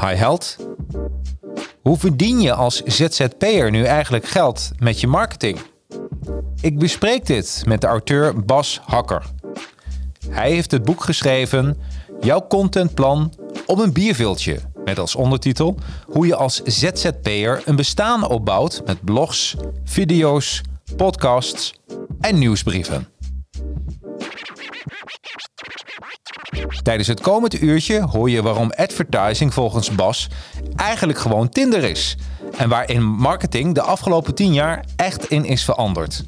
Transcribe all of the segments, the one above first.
Hi Held. Hoe verdien je als ZZP'er nu eigenlijk geld met je marketing? Ik bespreek dit met de auteur Bas Hakker. Hij heeft het boek geschreven Jouw contentplan op een bierviltje. Met als ondertitel hoe je als ZZP'er een bestaan opbouwt met blogs, video's, podcasts en nieuwsbrieven. Tijdens het komende uurtje hoor je waarom advertising volgens Bas eigenlijk gewoon Tinder is. En waarin marketing de afgelopen 10 jaar echt in is veranderd.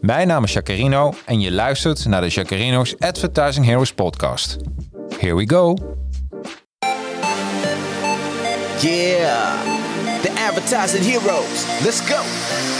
Mijn naam is Jacarino en je luistert naar de Jacarino's Advertising Heroes podcast. Here we go. Yeah, the advertising heroes. Let's go.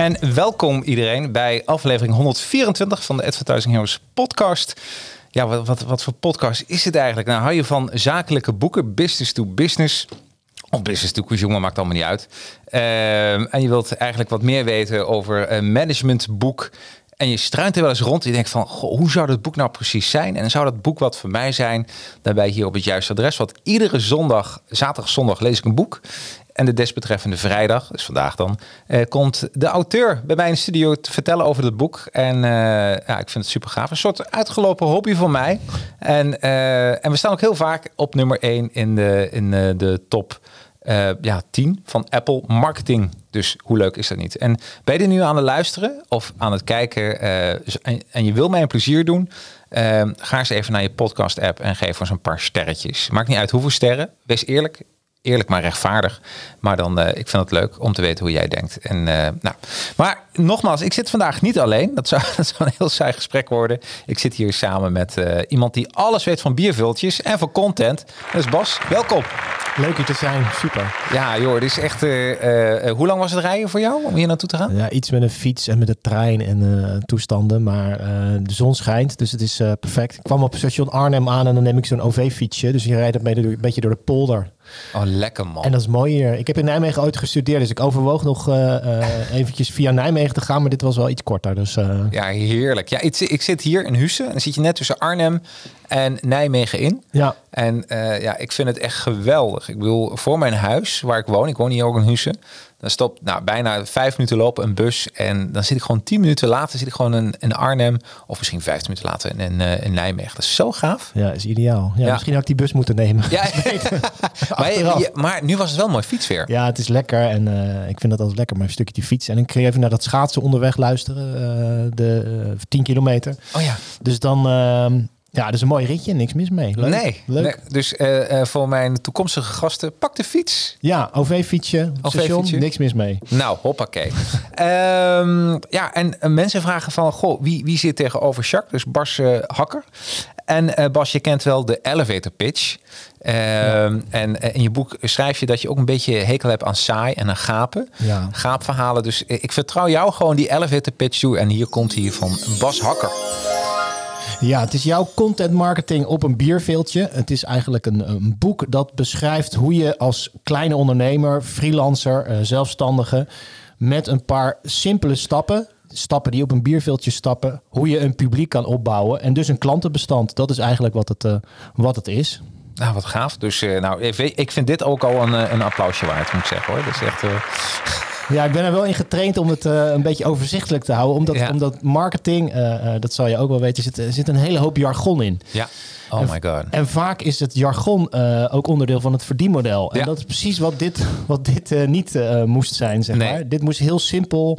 En welkom iedereen bij aflevering 124 van de Advertising Heroes podcast. Ja, wat, wat, wat voor podcast is het eigenlijk? Nou, hou je van zakelijke boeken, business to business... Of business to consumer, maakt allemaal niet uit. Ehm, en je wilt eigenlijk wat meer weten over een managementboek. En je struint er wel eens rond. Je denkt van, goh, hoe zou dat boek nou precies zijn? En zou dat boek wat voor mij zijn? Je hier op het juiste adres. Want iedere zondag, zaterdag, zondag lees ik een boek. En de desbetreffende vrijdag, dus vandaag dan, eh, komt de auteur bij mij in studio te vertellen over het boek. En eh, ja, ik vind het super gaaf. Een soort uitgelopen hobby voor mij. En, eh, en we staan ook heel vaak op nummer 1 in de, in de top ja, 10 van Apple Marketing. Dus hoe leuk is dat niet? En ben je nu aan het luisteren of aan het kijken eh, en, en je wil mij een plezier doen? ga eens even naar je podcast app en geef ons een paar sterretjes. Maakt niet uit hoeveel sterren. Wees eerlijk eerlijk maar rechtvaardig. Maar dan, eh, ik vind het leuk om te weten hoe jij denkt. En, eh, nou. Maar nogmaals, ik zit vandaag niet alleen. Dat zou, dat zou een heel saai gesprek worden. Ik zit hier samen met eh, iemand die alles weet van biervultjes en van content. Dat is Bas. Welkom. Leuk hier te zijn, super. Ja, joh, dit is echt. eh, eh, hoe lang was het rijden voor jou om hier naartoe te gaan? Ja, iets met een fiets en met de trein en eh, toestanden, maar eh, de zon schijnt, dus het is eh, perfect. Ik kwam op station Arnhem aan en dan neem ik zo'n OV-fietsje, dus je rijdt een beetje door de polder. Oh, lekker man. En dat is mooi hier. Ik heb in Nijmegen ooit gestudeerd, dus ik overwoog nog eh, eh, eventjes via Nijmegen te gaan, maar dit was wel iets korter. Dus eh, Ja, heerlijk. Ja, ik, ik zit hier in Husse. En dan zit je net tussen Arnhem en Nijmegen in. ja, En ja, ik vind het echt geweldig. Ik bedoel, voor mijn huis waar ik woon, ik woon hier ook in Husse. Dan stopt nou, bijna vijf minuten lopen een bus. En dan zit ik gewoon tien minuten later zit ik gewoon in, in Arnhem. Of misschien vijftien minuten later in, in, eh, in Nijmegen. Dat is zo gaaf. ja, is ideaal. Ja, Ja. Misschien had ik die bus moeten nemen. Ja, maar, je- maar nu was het wel mooi fietsweer. Ja, het is lekker en eh, ik vind dat altijd lekker, maar een stukje die fiets. En ik kun je even naar dat schaatsen onderweg luisteren, eh, de eh, 10 kilometer. Oh ja. Dus dan, ehm, ja, dat is een mooi ritje, niks mis mee. Leuk. Nee, Leuk. nee. Dus eh, eh, voor mijn toekomstige gasten, pak de fiets. Ja, OV-fietsje, station, OV-fietsje. niks mis mee. Nou, hoppakee. Ehm, ja, en eh, mensen vragen van, goh, wie, wie zit tegenover Jacques? Dus Bas eh, Hakker. En Bas, je kent wel de elevator pitch. Ehm, En eh, in je boek schrijf je dat je ook een beetje hekel hebt aan saai en aan gapen. Ja. Gaapverhalen. Dus ik vertrouw jou gewoon die elevator pitch toe. En hier komt hij van Bas Hakker. Ja, het is jouw content marketing op een bierveeltje. Het is eigenlijk een, een boek dat beschrijft hoe je als kleine ondernemer, freelancer, eh, zelfstandige, met een paar simpele stappen, stappen die op een bierveeltje stappen, hoe je een publiek kan opbouwen en dus een klantenbestand. Dat is eigenlijk wat het, eh, wat het is. Nou, wat gaaf. Dus eh, nou, ik vind dit ook al een, een applausje waard, moet ik zeggen hoor. Dat is echt... Ja, ik ben er wel in getraind om het eh, een beetje overzichtelijk te houden. Omdat, Ja. omdat marketing, eh, eh, dat zal je ook wel weten, zit, er zit een hele hoop jargon in. ja. Oh my god. En vaak is het jargon ook onderdeel van het verdienmodel. En Ja. dat is precies wat dit, wat dit niet moest zijn, zeg Nee. maar. Dit moest heel simpel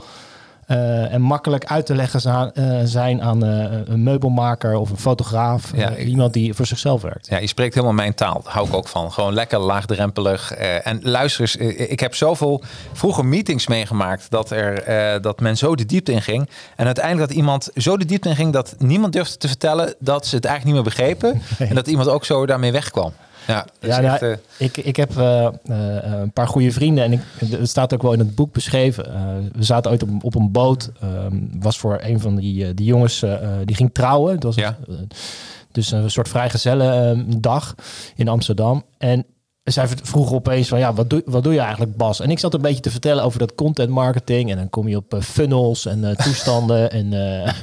eh, en makkelijk uit te leggen za- eh, zijn aan eh, een meubelmaker of een fotograaf. Ja, ik- iemand die voor zichzelf werkt. Ja, je spreekt helemaal mijn taal. Daar hou ik ook van. Gewoon lekker laagdrempelig. En luister eens, ik heb zoveel vroeger meetings meegemaakt dat, er, dat men zo de diepte in ging. En uiteindelijk dat iemand zo de diepte in ging dat niemand durfde te vertellen dat ze het eigenlijk niet meer begrepen. En dat iemand ook zo daarmee wegkwam. Ja, Ja, nou, echt, eh, ik, ik heb eh, eh, een paar goede vrienden en ik, het staat ook wel in het boek beschreven. We zaten ooit op, op een boot. ehm, was voor een van die, die jongens die ging trouwen. Het was Ja. dus een soort vrijgezellen eh, dag in Amsterdam. En zij vroeg opeens van ja, wat doe, wat doe je eigenlijk Bas? En ik zat een beetje te vertellen over dat content marketing. En dan kom je op funnels en toestanden en, eh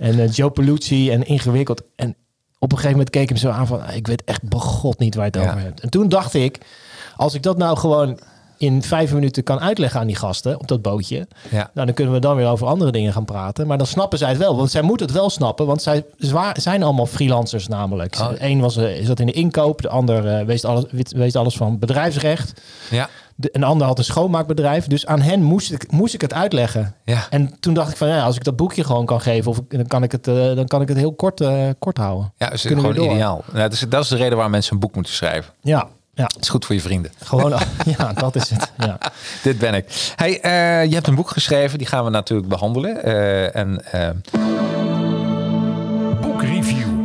en Joe Peluzzi en ingewikkeld. En op een gegeven moment keek ik hem zo aan van... "Ah, ik weet echt begot niet waar je het Ja. over hebt. En toen dacht ik, als ik dat nou gewoon in vijf minuten kan uitleggen aan die gasten op dat bootje... ja. nou, dan kunnen we dan weer over andere dingen gaan praten. Maar dan snappen zij het wel, want zij moeten het wel snappen. Want zij zwa- zijn allemaal freelancers namelijk. Oh. Eén was, eh, zat in de inkoop, de ander eh, weet, alles, weet- weet alles van bedrijfsrecht. ja. De, een ander had een schoonmaakbedrijf. Dus aan hen moest ik, moest ik het uitleggen. Ja. En toen dacht ik van, ja, als ik dat boekje gewoon kan geven... Of, dan, kan ik het, eh, dan kan ik het heel kort, eh, kort houden. Ja, dat is Kunnen gewoon ideaal. Nou, dat, is, dat is de reden waarom mensen een boek moeten schrijven. Ja, ja. Het is goed voor je vrienden. Gewoon, ja, dat is het. Ja. Dit ben ik. Hey, eh, je hebt een boek geschreven, die gaan we natuurlijk behandelen. Eh, en.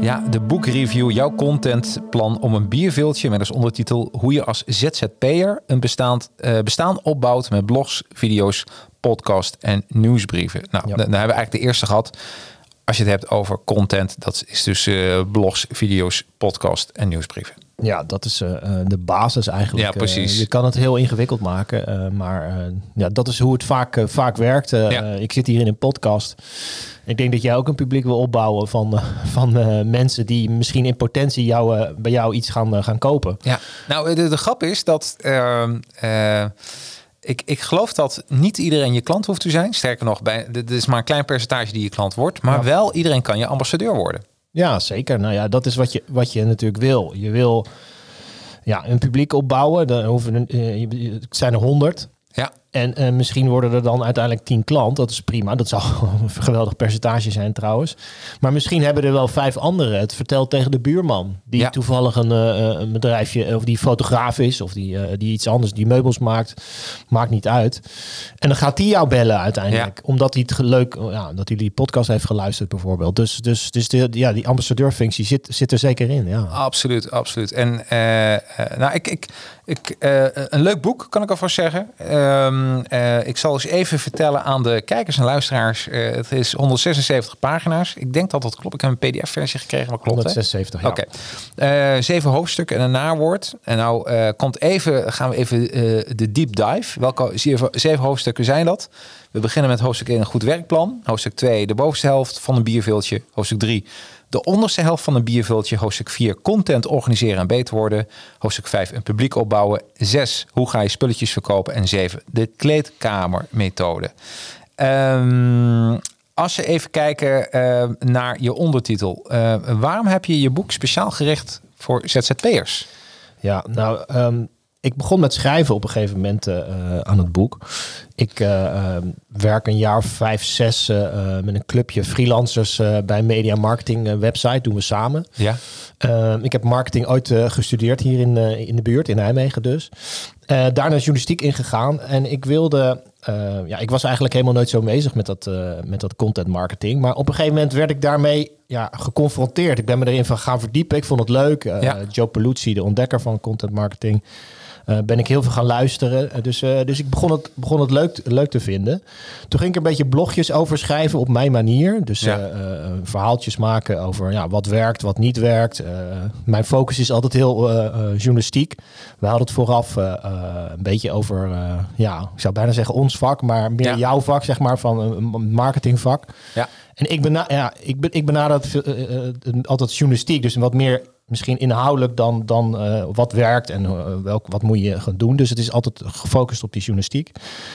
Ja, de boekreview, jouw contentplan om een bierveeltje met als ondertitel hoe je als ZZP'er een bestaand, eh, bestaan opbouwt met blogs, video's, podcast en nieuwsbrieven. Nou, Ja. dan, dan hebben we eigenlijk de eerste gehad. Als je het hebt over content, dat is dus eh, blogs, video's, podcast en nieuwsbrieven. Ja, dat is eh, eh, de basis eigenlijk. Ja, precies. Eh, je kan het heel ingewikkeld maken, maar ja, dat is hoe het vaak, vaak werkt. Ja. ik zit hier in een podcast. Ik denk dat jij ook een publiek wil opbouwen van, van mensen die misschien in potentie jou, bij jou iets gaan, gaan kopen. Ja, nou de, de grap is dat ehm, eh, ik, ik geloof dat niet iedereen je klant hoeft te zijn. Sterker nog, bij, dit is maar een klein percentage die je klant wordt. Maar Ja. wel iedereen kan je ambassadeur worden. Ja, zeker. Nou ja, dat is wat je, wat je natuurlijk wil. Je wil ja, een publiek opbouwen. Dan hoeven, eh, het zijn er honderd. Ja, En eh, misschien worden er dan uiteindelijk tien klant. Dat is prima. Dat zou een geweldig percentage zijn trouwens. Maar misschien hebben er wel vijf anderen het verteld tegen de buurman. Die Ja. toevallig een, eh, een bedrijfje, of die fotograaf is. Of die, eh, die iets anders, die meubels maakt. Maakt niet uit. En dan gaat die jou bellen uiteindelijk. Omdat hij het leuk, ja, dat hij die podcast heeft geluisterd bijvoorbeeld. Dus, dus, dus de, ja, die ambassadeurfunctie zit, zit er zeker in. Ja. absoluut, absoluut. En eh, eh, nou, ik, ik, ik, eh, een leuk boek kan ik alvast zeggen. Ehm, eh, ik zal eens even vertellen aan de kijkers en luisteraars. Eh, het is 176 pagina's. Ik denk dat dat klopt. Ik heb een PDF-versie gekregen, maar klopt. hè? 176, ja. Oké. Eh, zeven hoofdstukken en een nawoord. En nou komt even, gaan we even de deep dive. Welke zeven, zeven hoofdstukken zijn dat? We beginnen met hoofdstuk 1 een goed werkplan. Hoofdstuk 2 de bovenste helft van een bierveeltje. Hoofdstuk 3 de onderste helft van een bierveeltje. Hoofdstuk 4 content organiseren en beter worden. Hoofdstuk 5 een publiek opbouwen. 6 hoe ga je spulletjes verkopen. En 7 de kleedkamermethode. Ehm, als we even kijken eh, naar je ondertitel. eh, waarom heb je je boek speciaal gericht voor ZZP'ers? Ja, nou, ehm, ik begon met schrijven op een gegeven moment eh, eh, aan het boek. Ik eh, werk een jaar of vijf, zes met een clubje freelancers bij een media marketing website. Doen we samen. Ja. Ehm, ik heb marketing ooit gestudeerd hier in, in de buurt, in Nijmegen dus. Daarna journalistiek ingegaan. En ik wilde... ja, ik was eigenlijk helemaal nooit zo bezig met dat, met dat content marketing. Maar op een gegeven moment werd ik daarmee ja, geconfronteerd. Ik ben me erin van gaan verdiepen. Ik vond het leuk. Ja. Joe Peluzzi, de ontdekker van content marketing... eh, ben ik heel veel gaan luisteren. Eh, dus, eh, dus ik begon het, begon het leuk, leuk te vinden. Toen ging ik een beetje blogjes over schrijven op mijn manier. Dus Ja. verhaaltjes maken over ja, wat werkt, wat niet werkt. Mijn focus is altijd heel journalistiek. We hadden het vooraf een beetje over, ja, ik zou bijna zeggen ons vak, maar meer Ja. jouw vak, zeg maar, van een marketingvak. Ja. En ik, bena ja, ik, ben, ik benader altijd journalistiek, dus wat meer misschien inhoudelijk dan, dan eh, wat werkt en eh, welk, wat moet je gaan doen. Dus het is altijd gefocust op die journalistiek.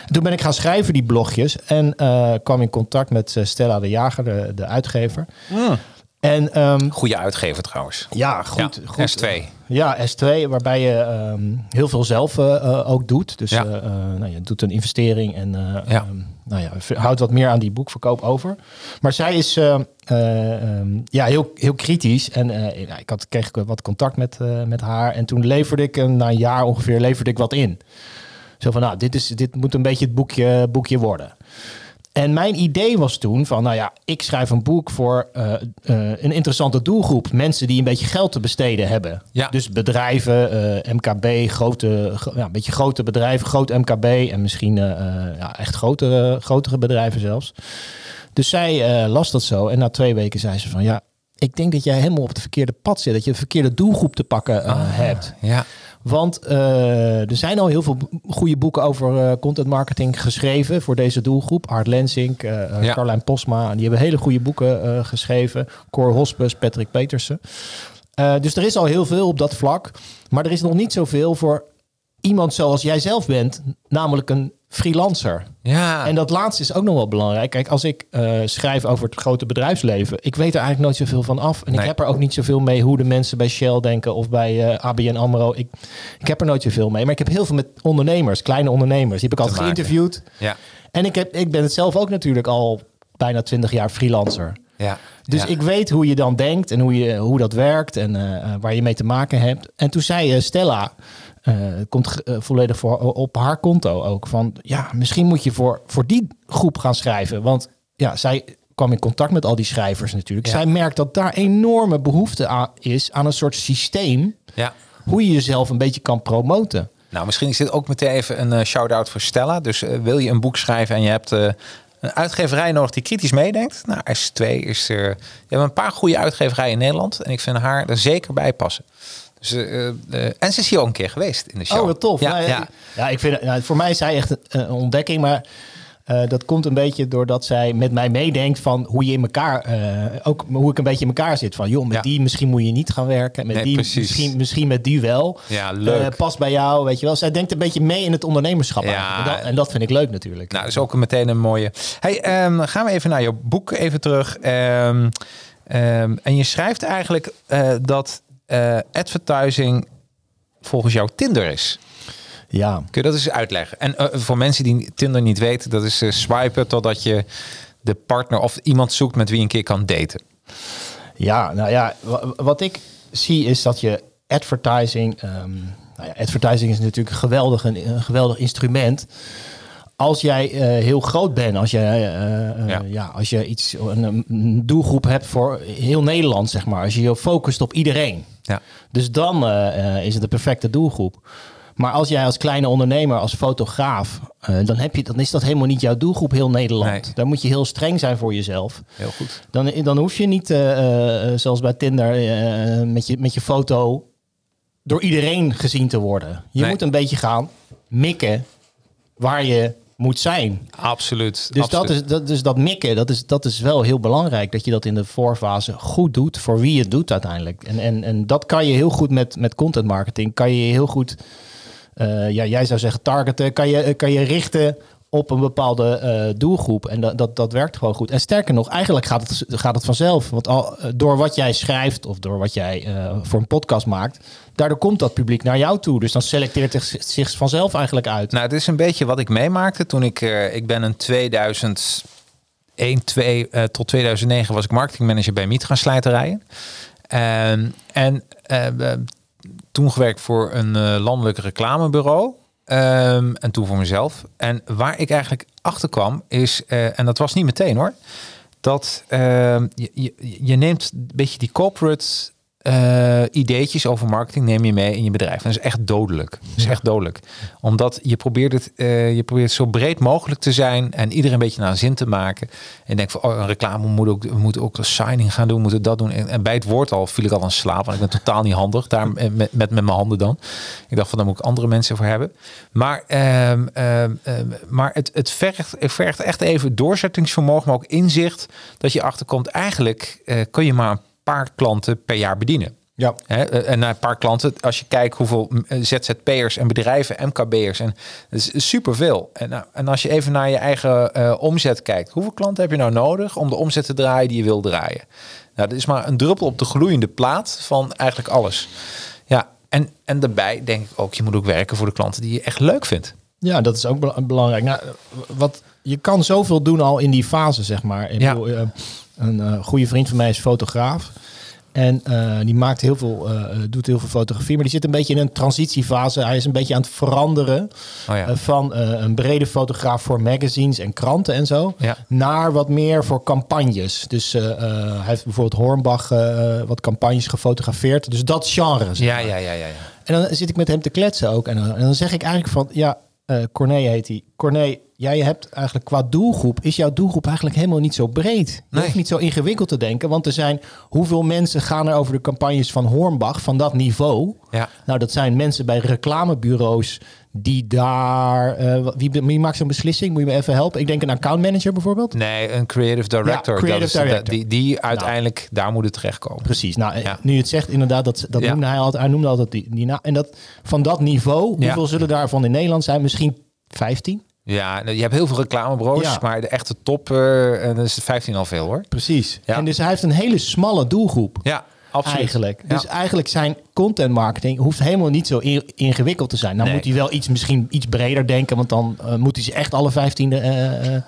En toen ben ik gaan schrijven die blogjes en eh, kwam in contact met Stella de Jager, de, de uitgever. En ehm, Goede uitgever trouwens. ja, goed, Ja, goed. S2. Ja, S2, waarbij je ehm, heel veel zelf eh, eh, ook doet. Dus Ja. eh, nou, je doet een investering en eh, Ja. ehm, nou ja, houdt wat meer aan die boekverkoop over. Maar zij is eh, eh, ehm, ja, heel, heel kritisch. En ik had, kreeg ik wat contact met, met haar. En toen leverde ik, na een jaar ongeveer, leverde ik wat in. Zo van, nou, dit, is, dit moet een beetje het boekje, boekje worden. En mijn idee was toen van, nou ja, ik schrijf een boek voor eh, eh, een interessante doelgroep. Mensen die een beetje geld te besteden hebben. Ja. Dus bedrijven, eh, MKB, grote, gro- ja, een beetje grote bedrijven, groot MKB en misschien ja, echt grotere, grotere bedrijven zelfs. Dus zij las dat zo en na twee weken zei ze van, ja, ik denk dat jij helemaal op het verkeerde pad zit. Dat je een verkeerde doelgroep te pakken eh, hebt. Ja. Want eh, er zijn al heel veel goede boeken over eh, content marketing geschreven voor deze doelgroep. Art Lensink, eh Ja. Carlijn Posma, die hebben hele goede boeken geschreven. Cor Hospes, Patrick Petersen. Dus er is al heel veel op dat vlak. Maar er is nog niet zoveel voor iemand zoals jij zelf bent, namelijk een freelancer. Ja. En dat laatste is ook nog wel belangrijk. Kijk, als ik eh, schrijf over het grote bedrijfsleven, ik weet er eigenlijk nooit zoveel van af. En Nee. ik heb er ook niet zoveel mee hoe de mensen bij Shell denken of bij eh, ABN AMRO. Ik, ik heb er nooit zoveel mee. Maar ik heb heel veel met ondernemers, kleine ondernemers. Die heb ik altijd maken. geïnterviewd. ja. En ik, heb, ik ben het zelf ook natuurlijk al bijna twintig jaar freelancer. Ja. Dus Ja. ik weet hoe je dan denkt en hoe, je, hoe dat werkt en eh, waar je mee te maken hebt. En toen zei Stella, het komt ge- eh, volledig voor, op haar konto ook, van ja, misschien moet je voor, voor die groep gaan schrijven. Want ja, zij kwam in contact met al die schrijvers natuurlijk. Ja. Zij merkt dat daar enorme behoefte aan is aan een soort systeem ja. hoe je jezelf een beetje kan promoten. Nou, misschien is dit ook meteen even een eh, shout-out voor Stella. Dus eh, wil je een boek schrijven en je hebt eh, een uitgeverij nodig die kritisch meedenkt? Nou, S2 is er. Je hebt een paar goede uitgeverijen in Nederland. En ik vind haar er zeker bij passen. Dus, eh, eh, en ze is hier ook een keer geweest in de show. Oh, wat tof. Ja, Nou, ja. ja, ik vind het, nou, voor mij is zij echt een, een ontdekking, maar eh, dat komt een beetje doordat zij met mij meedenkt van hoe je in elkaar, ook hoe ik een beetje in elkaar zit. Van joh, met Ja. die misschien moet je niet gaan werken, met Nee, die precies. misschien, misschien met die wel. Ja, leuk. Past bij jou, weet je wel. Zij denkt een beetje mee in het ondernemerschap. En, dat, en dat vind ik leuk natuurlijk. Nou, dat is ook meteen een mooie. Hey, ehm, gaan we even naar jouw boek even terug. Ehm, ehm, en je schrijft eigenlijk dat eh, advertising volgens jou Tinder is. ja. Kun je dat eens uitleggen? En eh, voor mensen die Tinder niet weten, dat is eh, swipen totdat je de partner of iemand zoekt met wie je een keer kan daten. Ja, nou ja, wa- wat ik zie is dat je advertising. ehm, nou ja, advertising is natuurlijk een geweldig, een, een geweldig instrument. Als jij eh, heel groot bent, als je, eh, eh, Ja. ja. als je iets, een, een doelgroep hebt voor heel Nederland, zeg maar. Als je je focust op iedereen. Ja. Dus dan is het de perfecte doelgroep. Maar als jij als kleine ondernemer, als fotograaf, dan, heb je, dan is dat helemaal niet jouw doelgroep heel Nederland. Nee. Dan moet je heel streng zijn voor jezelf. Heel goed. Dan, dan hoef je niet, zoals bij Tinder, met, je, met je foto door iedereen gezien te worden. Je Nee. moet een beetje gaan mikken waar je moet zijn. Absoluut. Dus absoluut. dat, is, dat, dus dat mikken, dat is, dat is wel heel belangrijk. Dat je dat in de voorfase goed doet voor wie je het doet uiteindelijk. En, en, en dat kan je heel goed met, met content marketing. Kan je heel goed, eh, ja, jij zou zeggen targeten. Kan je, kan je richten op een bepaalde eh, doelgroep. En dat, dat, dat werkt gewoon goed. En sterker nog, eigenlijk gaat het, gaat het vanzelf. Want al, eh, door wat jij schrijft of door wat jij eh, voor een podcast maakt... daardoor komt dat publiek naar jou toe. Dus dan selecteert het zich- vanzelf eigenlijk uit. Nou, het is een beetje wat ik meemaakte toen ik... ik ben in 2001, 2, eh, tot 2009 was ik marketingmanager bij Mitra Slijterijen. Ehm, en toen gewerkt voor een landelijk reclamebureau. Ehm, en toen voor mezelf. En waar ik eigenlijk achter kwam is, eh, en dat was niet meteen hoor, dat ehm, je, je, je neemt een beetje die corporate eh, ideetjes over marketing neem je mee in je bedrijf. En dat is echt dodelijk. Dat is echt dodelijk. Omdat je probeert het, eh, je probeert zo breed mogelijk te zijn en iedereen een beetje naar zin te maken. En je denkt van, oh, een reclame moet ook, we moeten ook een signing gaan doen, moeten dat doen. En, en bij het woord al viel ik al aan slaap, want ik ben totaal niet handig. Daar met, met, met mijn handen dan. Ik dacht van, daar moet ik andere mensen voor hebben. Maar, ehm, ehm, ehm, maar het, het, vergt, het vergt echt even doorzettingsvermogen, maar ook inzicht dat je achterkomt. Eigenlijk eh, kun je maar een paar klanten per jaar bedienen. Ja. Eh, en naar een paar klanten, als je kijkt hoeveel eh, ZZP'ers en bedrijven, MKB'ers, en dat is superveel. En, nou, en als je even naar je eigen eh, omzet kijkt, hoeveel klanten heb je nou nodig om de omzet te draaien die je wil draaien? Nou, dat is maar een druppel op de gloeiende plaat van eigenlijk alles. Ja, en, en daarbij denk ik ook, je moet ook werken voor de klanten die je echt leuk vindt. Ja, dat is ook bela- belangrijk. Nou, wat, je kan zoveel doen al in die fase, zeg maar. Ik Ja. bedoel, een eh, goede vriend van mij is fotograaf. En eh, die maakt heel veel, eh, doet heel veel fotografie. Maar die zit een beetje in een transitiefase. Hij is een beetje aan het veranderen Oh ja. van een brede fotograaf voor magazines en kranten en zo. Ja. Naar wat meer voor campagnes. Dus hij heeft bijvoorbeeld Hornbach wat campagnes gefotografeerd. Dus dat genre. zeg Ja, maar. ja, ja, ja. ja. En dan zit ik met hem te kletsen ook. En dan, en dan zeg ik eigenlijk van, ja, Corné heet hij. Corné, jij hebt eigenlijk qua doelgroep, is jouw doelgroep eigenlijk helemaal niet zo breed. Je Nee. hoeft niet zo ingewikkeld te denken, want er zijn, hoeveel mensen gaan er over de campagnes van Hornbach, van dat niveau? Ja. Nou, dat zijn mensen bij reclamebureaus die daar, eh, wie, wie maakt zo'n beslissing? Moet je me even helpen? Ik denk een accountmanager bijvoorbeeld. Nee, een creative director. Ja, creative dat. Die, die uiteindelijk daar moet het terechtkomen. Precies. Nou, eh, Ja. nu je het zegt, inderdaad, dat, dat Ja. noemde hij altijd. Hij noemde altijd die, die na- En dat van dat niveau, hoeveel zullen daarvan in Nederland zijn? Misschien 15? Ja, nou, je hebt heel veel reclamebureaus, Ja. maar de echte top, eh en dat is 15 al veel hoor. Precies. Ja. En dus hij heeft een hele smalle doelgroep. Ja, absoluut. Eigenlijk. Dus eigenlijk zijn content marketing hoeft helemaal niet zo ingewikkeld te zijn. Nou Nee. moet hij wel iets misschien iets breder denken, want dan eh, moet hij ze echt alle 15 eh, eh,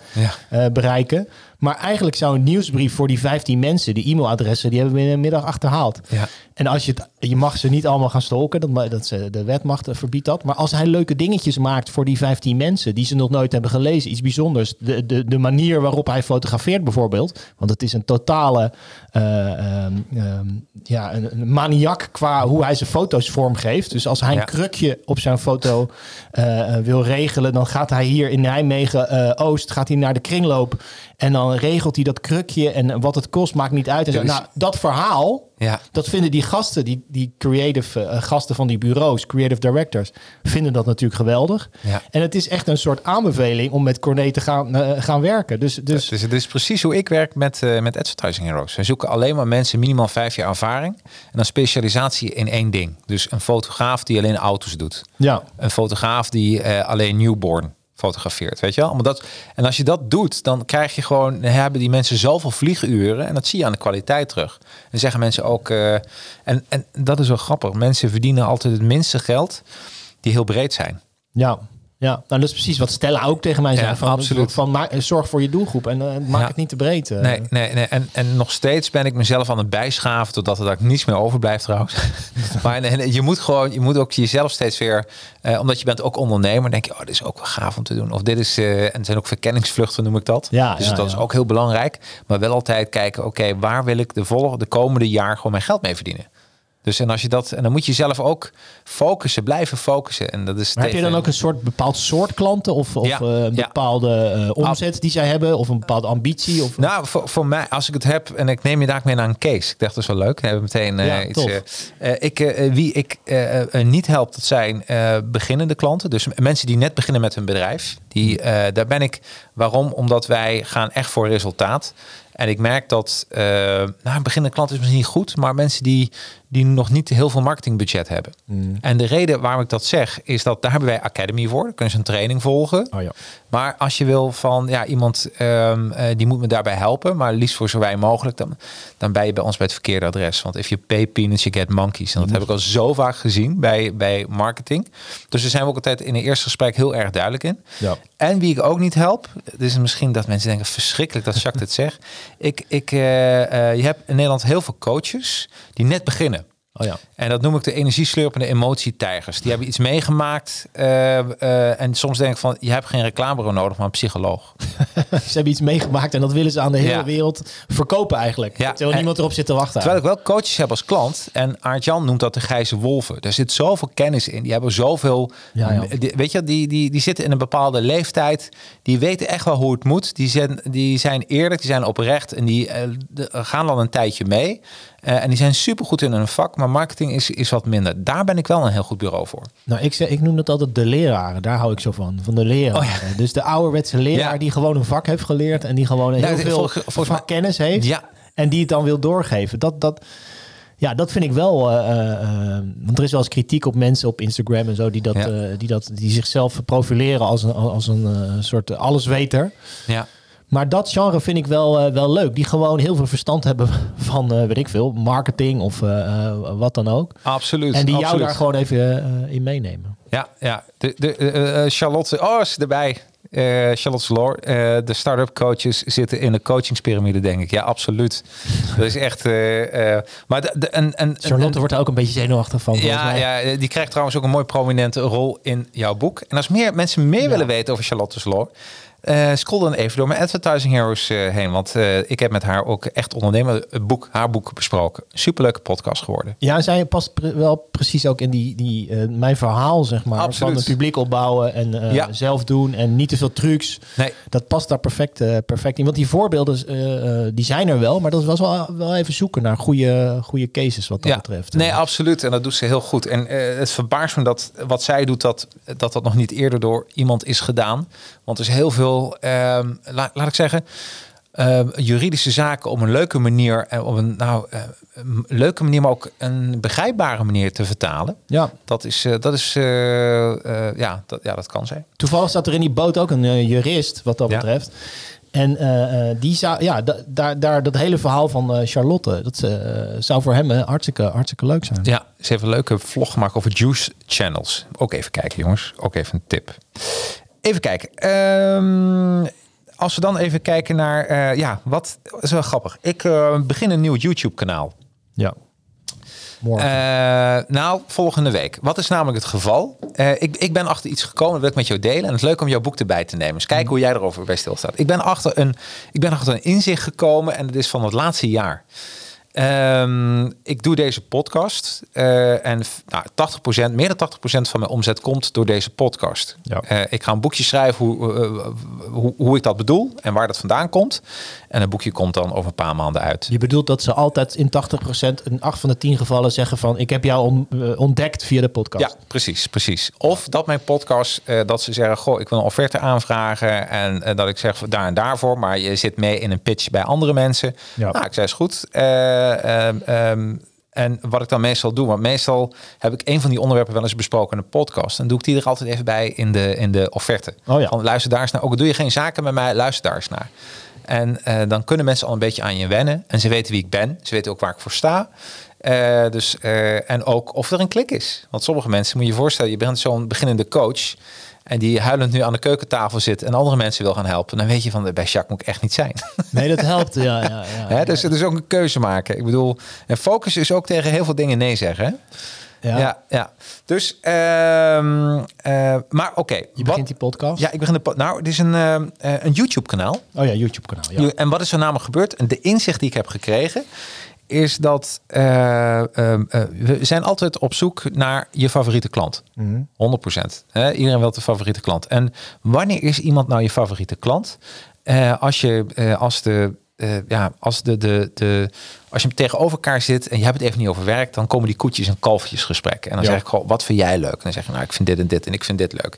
Ja. bereiken. Maar eigenlijk zou een nieuwsbrief voor die 15 mensen, die e-mailadressen, die hebben we in een middag achterhaald. Ja. En als je het, je mag ze niet allemaal gaan stalken, dat, dat ze, de wet mag, verbiedt dat. Maar als hij leuke dingetjes maakt voor die 15 mensen die ze nog nooit hebben gelezen, iets bijzonders, de, de, de manier waarop hij fotografeert bijvoorbeeld, want het is een totale ehm, ja, een, een maniak qua hoe hij zijn foto's vormgeeft. Dus als hij Ja. een krukje op zijn foto eh, eh, wil regelen, dan gaat hij hier in Nijmegen eh, Oost, gaat hij naar de kringloop en dan regelt hij dat krukje en wat het kost maakt niet uit. En zo. Nou, dat verhaal, Ja. dat vinden die gasten, die, die creative eh, gasten van die bureaus, creative directors, vinden dat natuurlijk geweldig. Ja. En het is echt een soort aanbeveling om met Corné te gaan, eh, gaan werken. Dus, dus Dus het is precies hoe ik werk met, eh, met Advertising Heroes. We zoeken alleen maar mensen minimaal vijf jaar ervaring. En dan specialisatie in één ding. Dus een fotograaf die alleen auto's doet. ja, Een fotograaf die alleen newborn fotografeert, weet je wel? Dat, en als je dat doet, dan krijg je gewoon, hebben die mensen zoveel vlieguren en dat zie je aan de kwaliteit terug. En zeggen mensen ook, eh, en, en dat is wel grappig, mensen verdienen altijd het minste geld die heel breed zijn. ja. Ja, nou, dat is precies wat Stella ook tegen mij zei. Ja, van, absoluut. Van, ma- zorg voor je doelgroep en eh, maak Ja. het niet te breed. eh. Nee, nee, nee. En, en nog steeds ben ik mezelf aan het bijschaven totdat er daar niets meer overblijft trouwens. maar je moet gewoon, je moet ook jezelf steeds weer, eh, omdat je bent ook ondernemer, denk je, oh, dit is ook wel gaaf om te doen. Of dit is, eh, en het zijn ook verkenningsvluchten noem ik dat. Ja, dus ja, dat is ook heel belangrijk. Maar wel altijd kijken, oké, waar wil ik de volgende, de komende jaar gewoon mijn geld mee verdienen? Dus en als je dat, en dan moet je zelf ook focussen, blijven focussen. En dat is Maar heb je dan ook een soort bepaald soort klanten of, of Ja, eh, een bepaalde eh, omzet die zij hebben of een bepaalde ambitie? Of, Nou, voor, voor mij, als ik het heb en ik neem je daar mee naar een case. Ik dacht, dat is wel leuk. Dan hebben we meteen eh, Ja, iets. eh, ik, wie ik niet help, dat zijn beginnende klanten. Dus mensen die net beginnen met hun bedrijf. Die, daar ben ik. Waarom? Omdat wij gaan echt voor resultaat. En ik merk dat, nou, een beginnende klant is misschien niet goed, maar mensen die, die nog niet heel veel marketingbudget hebben. En de reden waarom ik dat zeg, is dat daar hebben wij Academy voor. Dan kunnen ze een training volgen. Oh ja. Maar als je wil van ja, iemand ehm, eh, die moet me daarbij helpen, maar liefst voor zo wij mogelijk, dan, dan ben je bij ons bij het verkeerde adres. Want if you pay peanuts, you get monkeys. En dat heb ik al zo vaak gezien bij, bij marketing. Dus daar zijn we ook altijd in een eerste gesprek heel erg duidelijk in. Ja. En wie ik ook niet help, dus misschien dat mensen denken verschrikkelijk dat Jacques dit zegt. Ik, ik, eh, je hebt in Nederland heel veel coaches die net beginnen. Oh ja. En dat noem ik de energieslurpende emotietijgers. Die hebben iets meegemaakt. eh, eh, en soms denk ik van, je hebt geen reclamebureau nodig, maar een psycholoog. Ze hebben iets meegemaakt en dat willen ze aan de hele Ja. wereld verkopen eigenlijk. Ja, Terwijl en- niemand erop zit te wachten. Terwijl ik wel coaches heb als klant. En Aart-Jan noemt dat de grijze wolven. Er zit zoveel kennis in. Die hebben zoveel... Ja, die- weet je, die, die, die zitten in een bepaalde leeftijd. Die weten echt wel hoe het moet. Die zijn, die zijn eerlijk, die zijn oprecht. En die eh, gaan dan een tijdje mee. Eh, en die zijn supergoed in hun vak. Maar marketing is, is wat minder. Daar ben ik wel een heel goed bureau voor. Nou, ik, ik noem dat altijd de leraren. Daar hou ik zo van. Van de leraren. Dus de ouderwetse leraar Oh Ja. die gewoon een vak heeft geleerd. En die gewoon heel Nou, veel volgens- volgens mij- vakkennis heeft. Ja. En die het dan wil doorgeven. Dat, dat, ja, dat vind ik wel. eh, eh, want er is wel eens kritiek op mensen op Instagram en zo. Die, dat, Ja. die, dat, die zichzelf profileren als een, als een soort allesweter. Ja. Maar dat genre vind ik wel, eh, wel leuk. Die gewoon heel veel verstand hebben van, eh, weet ik veel, marketing of eh, wat dan ook. Absoluut. En die jou daar gewoon even in meenemen. Ja, ja. De, de, Charlotte, oh, is erbij. Charlotte Sloor, eh, de start-up coaches zitten in de coachingspyramide, denk ik. Ja, absoluut. dat is echt. maar de, de, en, en, Charlotte en- wordt er ook een beetje zenuwachtig van. ja, ja, die krijgt trouwens ook een mooi prominente rol in jouw boek. En als meer mensen meer willen weten over Charlotte Sloor, eh scroll dan even door mijn Advertising Heroes eh, heen. Want eh, ik heb met haar ook echt ondernemer het boek, haar boek besproken. Superleuke podcast geworden. Ja, zij past pre- wel precies ook in die, die mijn verhaal, zeg maar. Absoluut. Van het publiek opbouwen en Ja. zelf doen en niet te veel trucs. Nee, Dat past daar perfect, perfect in. Want die voorbeelden, die zijn er wel. Maar dat was wel, wel even zoeken naar goede, goede cases wat dat betreft. Nee, absoluut. En dat doet ze heel goed. En het verbaast me dat wat zij doet, dat, dat dat nog niet eerder door iemand is gedaan. Want er is heel veel, ehm, la- laat ik zeggen, ehm, juridische zaken op een leuke manier, en op een nou, eh, een leuke manier, maar ook een begrijpbare manier te vertalen. Ja, Dat is, eh, dat is eh, eh, ja, dat, ja, dat kan zij. toevallig zat er in die boot ook een eh, jurist wat dat Ja. betreft. En eh, eh, die zou, ja, da- daar, daar, dat hele verhaal van eh, Charlotte, dat eh, zou voor hem eh, hartstikke, hartstikke leuk zijn. Ja, ze heeft een leuke vlog gemaakt over juice channels. Ook even kijken, jongens. Ook even een tip. Even kijken. Ehm, als we dan even kijken naar, eh, ja, wat dat is wel grappig. Ik eh, begin een nieuw YouTube-kanaal. Ja. Morgen. Eh, nou, volgende week. Wat is namelijk het geval? Ik, ik ben achter iets gekomen, dat wil ik met jou delen. En het is leuk om jouw boek erbij te nemen. Dus kijken hoe jij erover bij stilstaat. Ik ben achter een, ik ben achter een inzicht gekomen en het is van het laatste jaar. Ehm, ik doe deze podcast eh, en nou, 80%, meer dan 80% van mijn omzet komt door deze podcast. Ja. Eh, ik ga een boekje schrijven hoe, eh, hoe, hoe ik dat bedoel en waar dat vandaan komt. En het boekje komt dan over een paar maanden uit. Je bedoelt dat ze altijd in 80%, in 8 van de 10 gevallen zeggen van ik heb jou on- ontdekt via de podcast. Ja, precies, precies. Of dat mijn podcast, dat ze zeggen, goh, ik wil een offerte aanvragen en dat ik zeg daar en daarvoor, maar je zit mee in een pitch bij andere mensen. Ja. Nou, ik zei is goed. Eh, ehm, ehm, en wat ik dan meestal doe, want meestal heb ik een van die onderwerpen wel eens besproken in een podcast. En doe ik die er altijd even bij in de, in de offerte. Oh ja. Van luister daar eens naar. Ook doe je geen zaken met mij, luister daar eens naar. En eh, dan kunnen mensen al een beetje aan je wennen. En ze weten wie ik ben. Ze weten ook waar ik voor sta. Eh, dus, eh, en ook of er een klik is. Want sommige mensen, moet je je voorstellen, je bent zo'n beginnende coach. En die huilend nu aan de keukentafel zit en andere mensen wil gaan helpen. Dan weet je van, bij Jacques moet ik echt niet zijn. Nee, dat helpt. Ja, ja, ja, dus het is ook een keuze maken. Ik bedoel, en focus is ook tegen heel veel dingen nee zeggen. Hè? ja. Ja, ja. Dus, ehm, eh, maar oké. Je wat- begint die podcast? Ja, ik begin de. Nou, het is een, eh, een YouTube-kanaal. Oh ja, YouTube-kanaal. Ja. En wat is er namelijk gebeurd? En de inzicht die ik heb gekregen is dat eh, ehm, eh, we zijn altijd op zoek naar je favoriete klant. 100%. Hè? Iedereen wil de favoriete klant. En wanneer is iemand nou je favoriete klant? Eh, als je als de ja, als de, de, de als je hem tegenover elkaar zit en je hebt het even niet over werk, dan komen die koetjes en kalfjes gesprekken. En dan Ja. zeg ik gewoon, wat vind jij leuk? En dan zeg je, nou, ik vind dit en dit en ik vind dit leuk.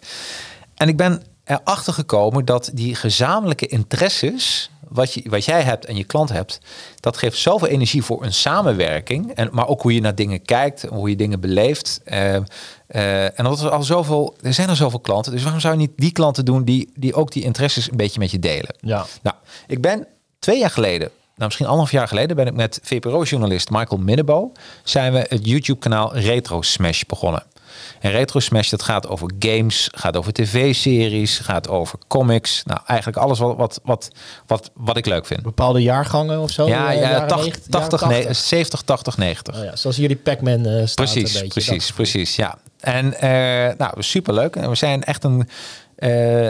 En ik ben erachter gekomen dat die gezamenlijke interesses, wat, je, wat jij hebt en je klant hebt, dat geeft zoveel energie voor een samenwerking. En, maar ook hoe je naar dingen kijkt, hoe je dingen beleeft. Eh, eh, en dat er al zoveel, er zijn er zoveel klanten, dus waarom zou je niet die klanten doen die, die ook die interesses een beetje met je delen? Ja. Nou, ik ben twee jaar geleden, nou misschien anderhalf jaar geleden, ben ik met VPRO-journalist Michael Minnebo, zijn we het YouTube-kanaal Retro Smash begonnen. En Retro Smash, dat gaat over games, gaat over tv-series, gaat over comics. Nou, eigenlijk alles wat, wat, wat, wat, wat ik leuk vind. Bepaalde jaargangen of zo? Ja, eh, ja jaren 80, 90, 80, jaren nee, 70, 80, 90. Oh ja, zoals die Pac-Man staat Precies, een beetje. precies, Dat- precies. Ja. En eh nou, superleuk. En we zijn echt een.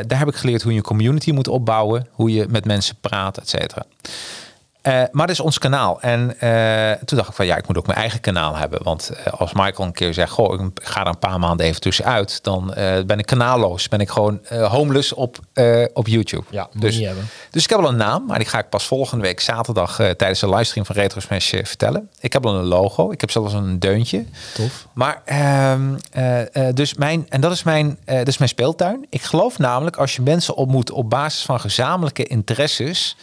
daar heb ik geleerd hoe je een community moet opbouwen, hoe je met mensen praat, et cetera. Eh, maar dat is ons kanaal. En eh, toen dacht ik van ja, ik moet ook mijn eigen kanaal hebben. Want eh, als Michael een keer zegt, goh, ik ga er een paar maanden even tussenuit, dan ben ik kanaalloos. Ben ik gewoon homeless op, op YouTube. Ja, dus, dus ik heb al een naam, maar die ga ik pas volgende week zaterdag tijdens de livestream van Retro Smash vertellen. Ik heb al een logo, ik heb zelfs een deuntje. Tof. Maar uh, dus mijn, en dat is mijn, dat is mijn speeltuin. Ik geloof namelijk als je mensen ontmoet op basis van gezamenlijke interesses.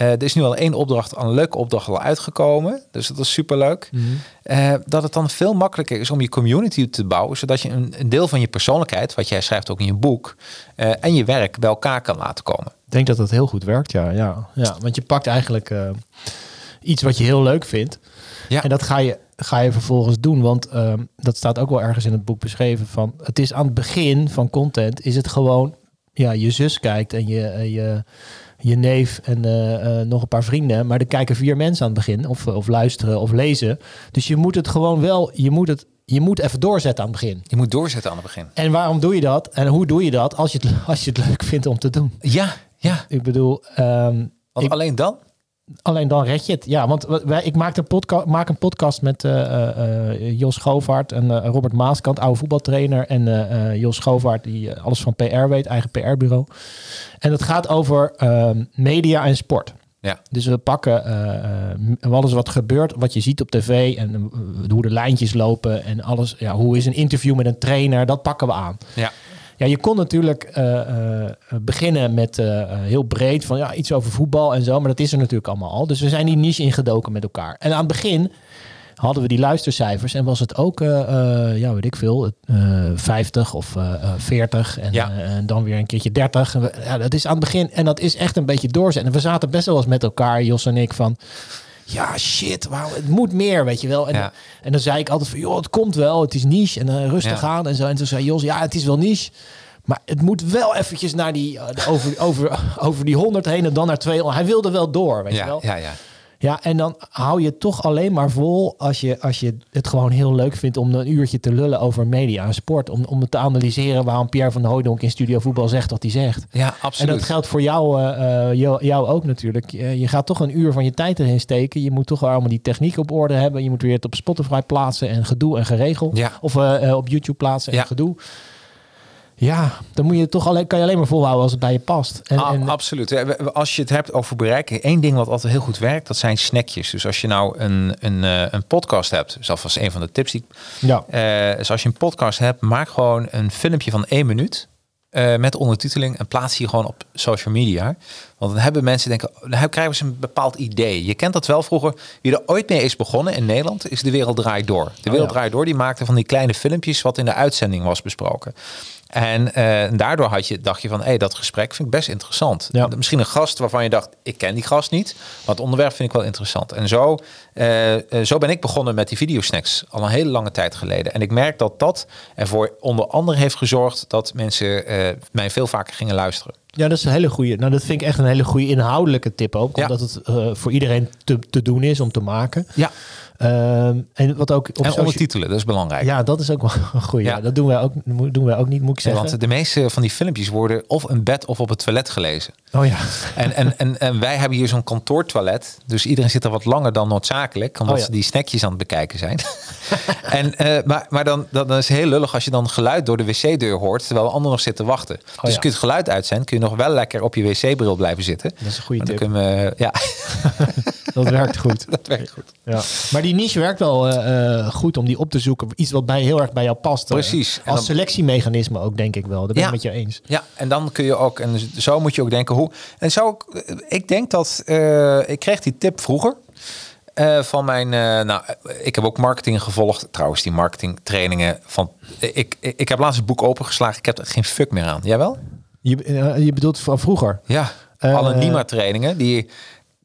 Uh, er is nu al één opdracht, een leuke opdracht al uitgekomen. Dus dat is superleuk. Mm -hmm. dat het dan veel makkelijker is om je community te bouwen. Zodat je een, een deel van je persoonlijkheid, wat jij schrijft ook in je boek. en je werk bij elkaar kan laten komen. Ik denk dat dat heel goed werkt, ja. ja, ja. Want je pakt eigenlijk eh, iets wat je heel leuk vindt. Ja. En dat ga je, ga je vervolgens doen. Want ehm, dat staat ook wel ergens in het boek beschreven. Van, het is aan het begin van content, is het gewoon... Ja, je zus kijkt en je, eh, je, je neef en eh, eh, nog een paar vrienden. Maar er kijken vier mensen aan het begin. Of, of luisteren of lezen. Dus je moet het gewoon wel... Je moet, het, je moet even doorzetten aan het begin. Je moet doorzetten aan het begin. En waarom doe je dat? En hoe doe je dat als je het, als je het leuk vindt om te doen? Ja, ja. Ik bedoel, Want ik- alleen dan? Alleen dan red je het. Ja, want wij, ik maak een, podca maak een podcast met eh, eh, eh, Jos Schovaert en Robert Maaskant, oude voetbaltrainer. En Jos Schovaert, die alles van PR weet, eigen PR-bureau. En het gaat over ehm, media en sport. Ja. Dus we pakken alles wat gebeurt, wat je ziet op tv en hoe de lijntjes lopen en alles. Ja, hoe is een interview met een trainer? Dat pakken we aan. Ja. Ja, je kon natuurlijk eh, eh, beginnen met eh, heel breed van ja, iets over voetbal en zo, maar dat is er natuurlijk allemaal al. Dus we zijn die niche ingedoken met elkaar. En aan het begin hadden we die luistercijfers en was het ook, ja, weet ik veel, eh 50 of eh, eh, 40 en, Ja. en dan weer een keertje 30. En we- ja, dat is aan het begin en dat is echt een beetje doorzetten. En we zaten best wel eens met elkaar, Jos en ik, van ja, shit, wauw, het moet meer, weet je wel. En, Ja. en dan zei ik altijd van, joh, het komt wel, het is niche en eh, rustig Ja. aan en zo. En toen zei Jos, ja, het is wel niche. Maar het moet wel eventjes naar die, eh, over, over, over die 100 heen en dan naar 200. Hij wilde wel door, weet je Ja, wel. ja, ja. Ja, en dan hou je toch alleen maar vol als je, als je het gewoon heel leuk vindt om een uurtje te lullen over media en sport. Om, om het te analyseren waarom Pierre van Hooydonk in Studio Voetbal zegt wat hij zegt. Ja, En absoluut. dat geldt voor jou, eh, eh, jou, jou ook natuurlijk. Je, gaat toch een uur van je tijd erin steken. Je moet toch wel allemaal die techniek op orde hebben. Je moet weer het op Spotify plaatsen en gedoe en geregel. Ja. Of eh, op YouTube plaatsen en Ja. gedoe. Ja, dan moet je toch alleen, kan je alleen maar volhouden als het bij je past. En, Ah, en, absoluut. Als je het hebt over bereiken, één ding wat altijd heel goed werkt, dat zijn snackjes. Dus als je nou een, een, eh, een podcast hebt, dus alvast een van de tips die ja. Eh, dus als je een podcast hebt, maak gewoon een filmpje van één minuut. eh, met ondertiteling en plaats die gewoon op social media. Want dan hebben mensen denken, dan krijgen ze een bepaald idee. Je kent dat wel vroeger. Wie er ooit mee is begonnen in Nederland, is De Wereld Draait Door. De Wereld ja. Draait Door, die maakte van die kleine filmpjes wat in de uitzending was besproken. En eh, daardoor had je, dacht je van, hé, hey, dat gesprek vind ik best interessant. Ja. Misschien een gast waarvan je dacht, ik ken die gast niet. Maar het onderwerp vind ik wel interessant. En zo, eh, eh, zo ben ik begonnen met die videosnacks. Al een hele lange tijd geleden. En ik merk dat dat ervoor onder andere heeft gezorgd... dat mensen mij veel vaker gingen luisteren. ja, dat is een hele goede. Nou, dat vind ik echt een hele goede inhoudelijke tip ook. Ja. Omdat het voor iedereen te, te doen is om te maken. Ja, Ehm, en wat ook op en ondertitelen, dat is belangrijk. Ja, dat is ook wel een goede. Ja. Ja. Dat doen wij ook, doen wij ook niet, moet ik Ja, zeggen. want de meeste van die filmpjes worden of in bed of op het toilet gelezen. Oh ja. En, en, en, en wij hebben hier zo'n kantoortoilet. Dus iedereen zit er wat langer dan noodzakelijk. Omdat Oh ja. ze die snackjes aan het bekijken zijn. en, eh, maar maar dan, dan, is het heel lullig als je dan geluid door de wc-deur hoort. Terwijl de ander nog zit te wachten. dus Oh kun je het geluid uitzenden. Kun je nog wel lekker op je wc-bril blijven zitten. Dat is een goede tip. kunnen we, ja, Dat werkt goed. dat werkt goed. Ja. Maar die niche werkt wel eh, eh, goed om die op te zoeken. Iets wat bij, heel erg bij jou past. eh. Precies. Als dan- selectiemechanisme ook, denk ik wel. Dat ben ik met je eens. Ja, en dan kun je ook, en zo moet je ook denken hoe. En zo, ik denk dat ik kreeg die tip vroeger. van mijn, nou, ik heb ook marketing gevolgd. Trouwens, die marketingtrainingen van. Ik, ik, ik heb laatst het boek opengeslagen. Ik heb er geen fuck meer aan. Jij wel? Je, je bedoelt van vroeger? Ja. Alle NIMA trainingen die.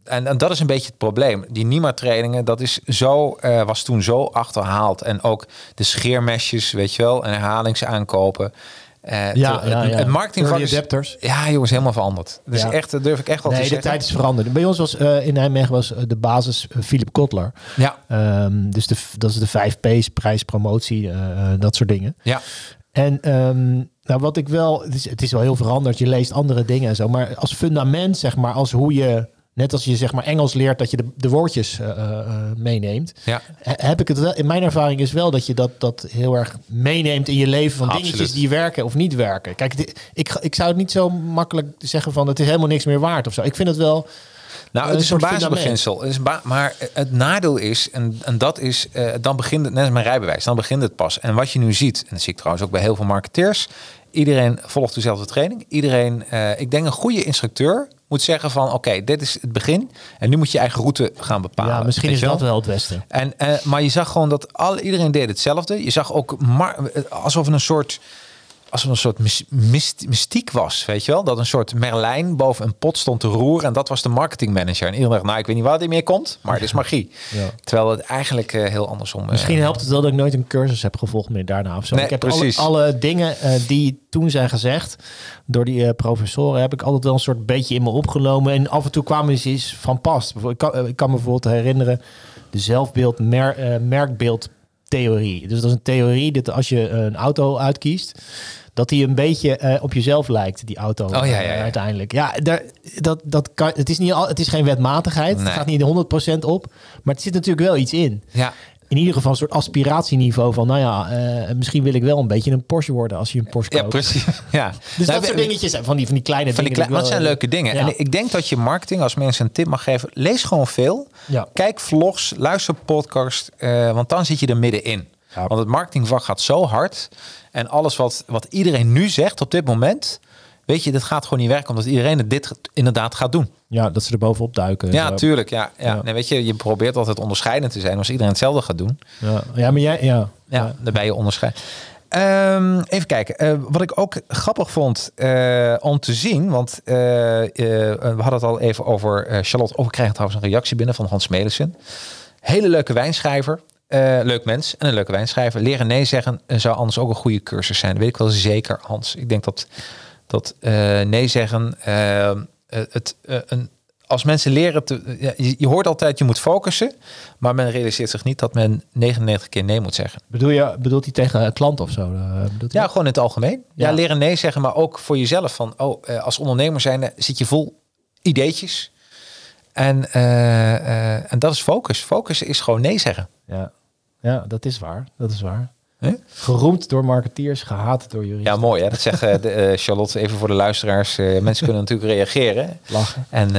En, en dat is een beetje het probleem. Die NIMA trainingen, dat is zo, eh, was toen zo achterhaald. En ook de scheermesjes, weet je wel, en herhalingsaankopen. Eh, Ja, te- ja, het- ja. Het marketingvak Early is, adapters. ja, jongens, helemaal veranderd. Dus Ja. echt, dat durf ik echt wel Nee, te de zeggen. tijd is veranderd. Bij ons was eh, in Nijmegen was eh, de basis eh, Philip Kotler. Ja, Ehm, dus de, dat is de 5 P's, prijs, promotie, eh, eh, dat soort dingen. ja, En ehm, nou, wat ik wel, het is, het is wel heel veranderd. Je leest andere dingen en zo. Maar als fundament, zeg maar, als hoe je, net als je zeg maar Engels leert, dat je de, de woordjes eh, eh, eh, meeneemt. ja. he- Heb ik het wel, in mijn ervaring is wel dat je dat, dat heel erg meeneemt in je leven van Absoluut. dingetjes die werken of niet werken. Kijk, dit- ik, ik zou het niet zo makkelijk zeggen van het is helemaal niks meer waard of zo. Ik vind het wel. Nou, het is een basisbeginsel. Het is een ba- maar het nadeel is, en, en dat is, dan begint het, net als mijn rijbewijs, dan begint het pas. En wat je nu ziet, en dat zie ik trouwens ook bij heel veel marketeers, iedereen volgt dezelfde training. Iedereen, ik denk een goede instructeur moet zeggen van, oké, dit is het begin. En nu moet je eigen route gaan bepalen. ja, misschien is dat wel het beste. En, eh, maar je zag gewoon dat al, iedereen deed hetzelfde. Je zag ook mar- alsof een soort als een soort mys- myst- mystiek was, weet je wel? Dat een soort Merlijn boven een pot stond te roeren en dat was de marketingmanager. En iedereen dacht, nou, ik weet niet waar dit meer komt, maar het is magie. Ja. Terwijl het eigenlijk eh, heel andersom... eh, Misschien helpt het wel dat ik nooit een cursus heb gevolgd meer daarna of zo. Nee, ik heb precies. Alle, alle dingen eh, die toen zijn gezegd door die professoren, heb ik altijd wel een soort beetje in me opgenomen. En af en toe kwamen ze iets van past. Ik kan, ik kan me bijvoorbeeld herinneren de zelfbeeld, mer, eh, merkbeeldtheorie. Dus dat is een theorie dat als je een auto uitkiest, dat die een beetje eh, op jezelf lijkt, die auto. ja, ja, eh, ja. uiteindelijk. Ja, daar, dat, dat kan, het, is niet het is geen wetmatigheid. Nee. Het gaat niet 100% op. Maar het zit natuurlijk wel iets in Ja, in ieder geval een soort aspiratieniveau van, nou ja, eh, misschien wil ik wel een beetje een Porsche worden als je een Porsche ja koopt. precies. Ja. Dus Nou, dat soort dingetjes, van die, van die kleine Van die dingen. het zijn leuke dingen. Ja. En ik denk dat je marketing, als mensen een tip mag geven, lees gewoon veel. Ja. Kijk vlogs, luister podcast, want dan zit je er middenin. Ja. Want het marketingvak gaat zo hard. En alles wat, wat iedereen nu zegt op dit moment, weet je, dat gaat gewoon niet werken, omdat iedereen het dit inderdaad gaat doen. Ja, dat ze er bovenop duiken. Ja, Zo. tuurlijk. Ja, ja. Ja. Nee, weet je, je probeert altijd onderscheidend te zijn. Als iedereen hetzelfde gaat doen, Ja. ja, maar jij, ja. ja, dan ben je onderscheid. Ehm, even kijken. Eh, wat ik ook grappig vond eh, om te zien, want eh, we hadden het al even over Charlotte. Oh, we krijgen trouwens een reactie binnen van Hans Melissen. Hele leuke wijnschrijver. Eh, leuk mens en een leuke wijnschrijver. Leren nee zeggen zou anders ook een goede cursus zijn. Dat weet ik wel zeker, Hans. Ik denk dat, dat eh, nee zeggen eh, het, een, als mensen leren, te, ja, je, je hoort altijd je moet focussen, maar men realiseert zich niet dat men 99 keer nee moet zeggen. Bedoel je, bedoelt hij tegen een klant of zo? Ja, dat? gewoon in het algemeen. Ja, Ja. leren nee zeggen, maar ook voor jezelf. Van, oh, als ondernemer zijn zit je vol ideetjes. En, en dat is focus. Focus is gewoon nee zeggen. ja. Ja, dat is waar. Dat is waar. Geroemd door marketeers, gehaat door juristen. Ja, mooi hè. Dat zegt eh, de, eh, Charlotte even voor de luisteraars. Eh, mensen kunnen natuurlijk reageren. Lachen. En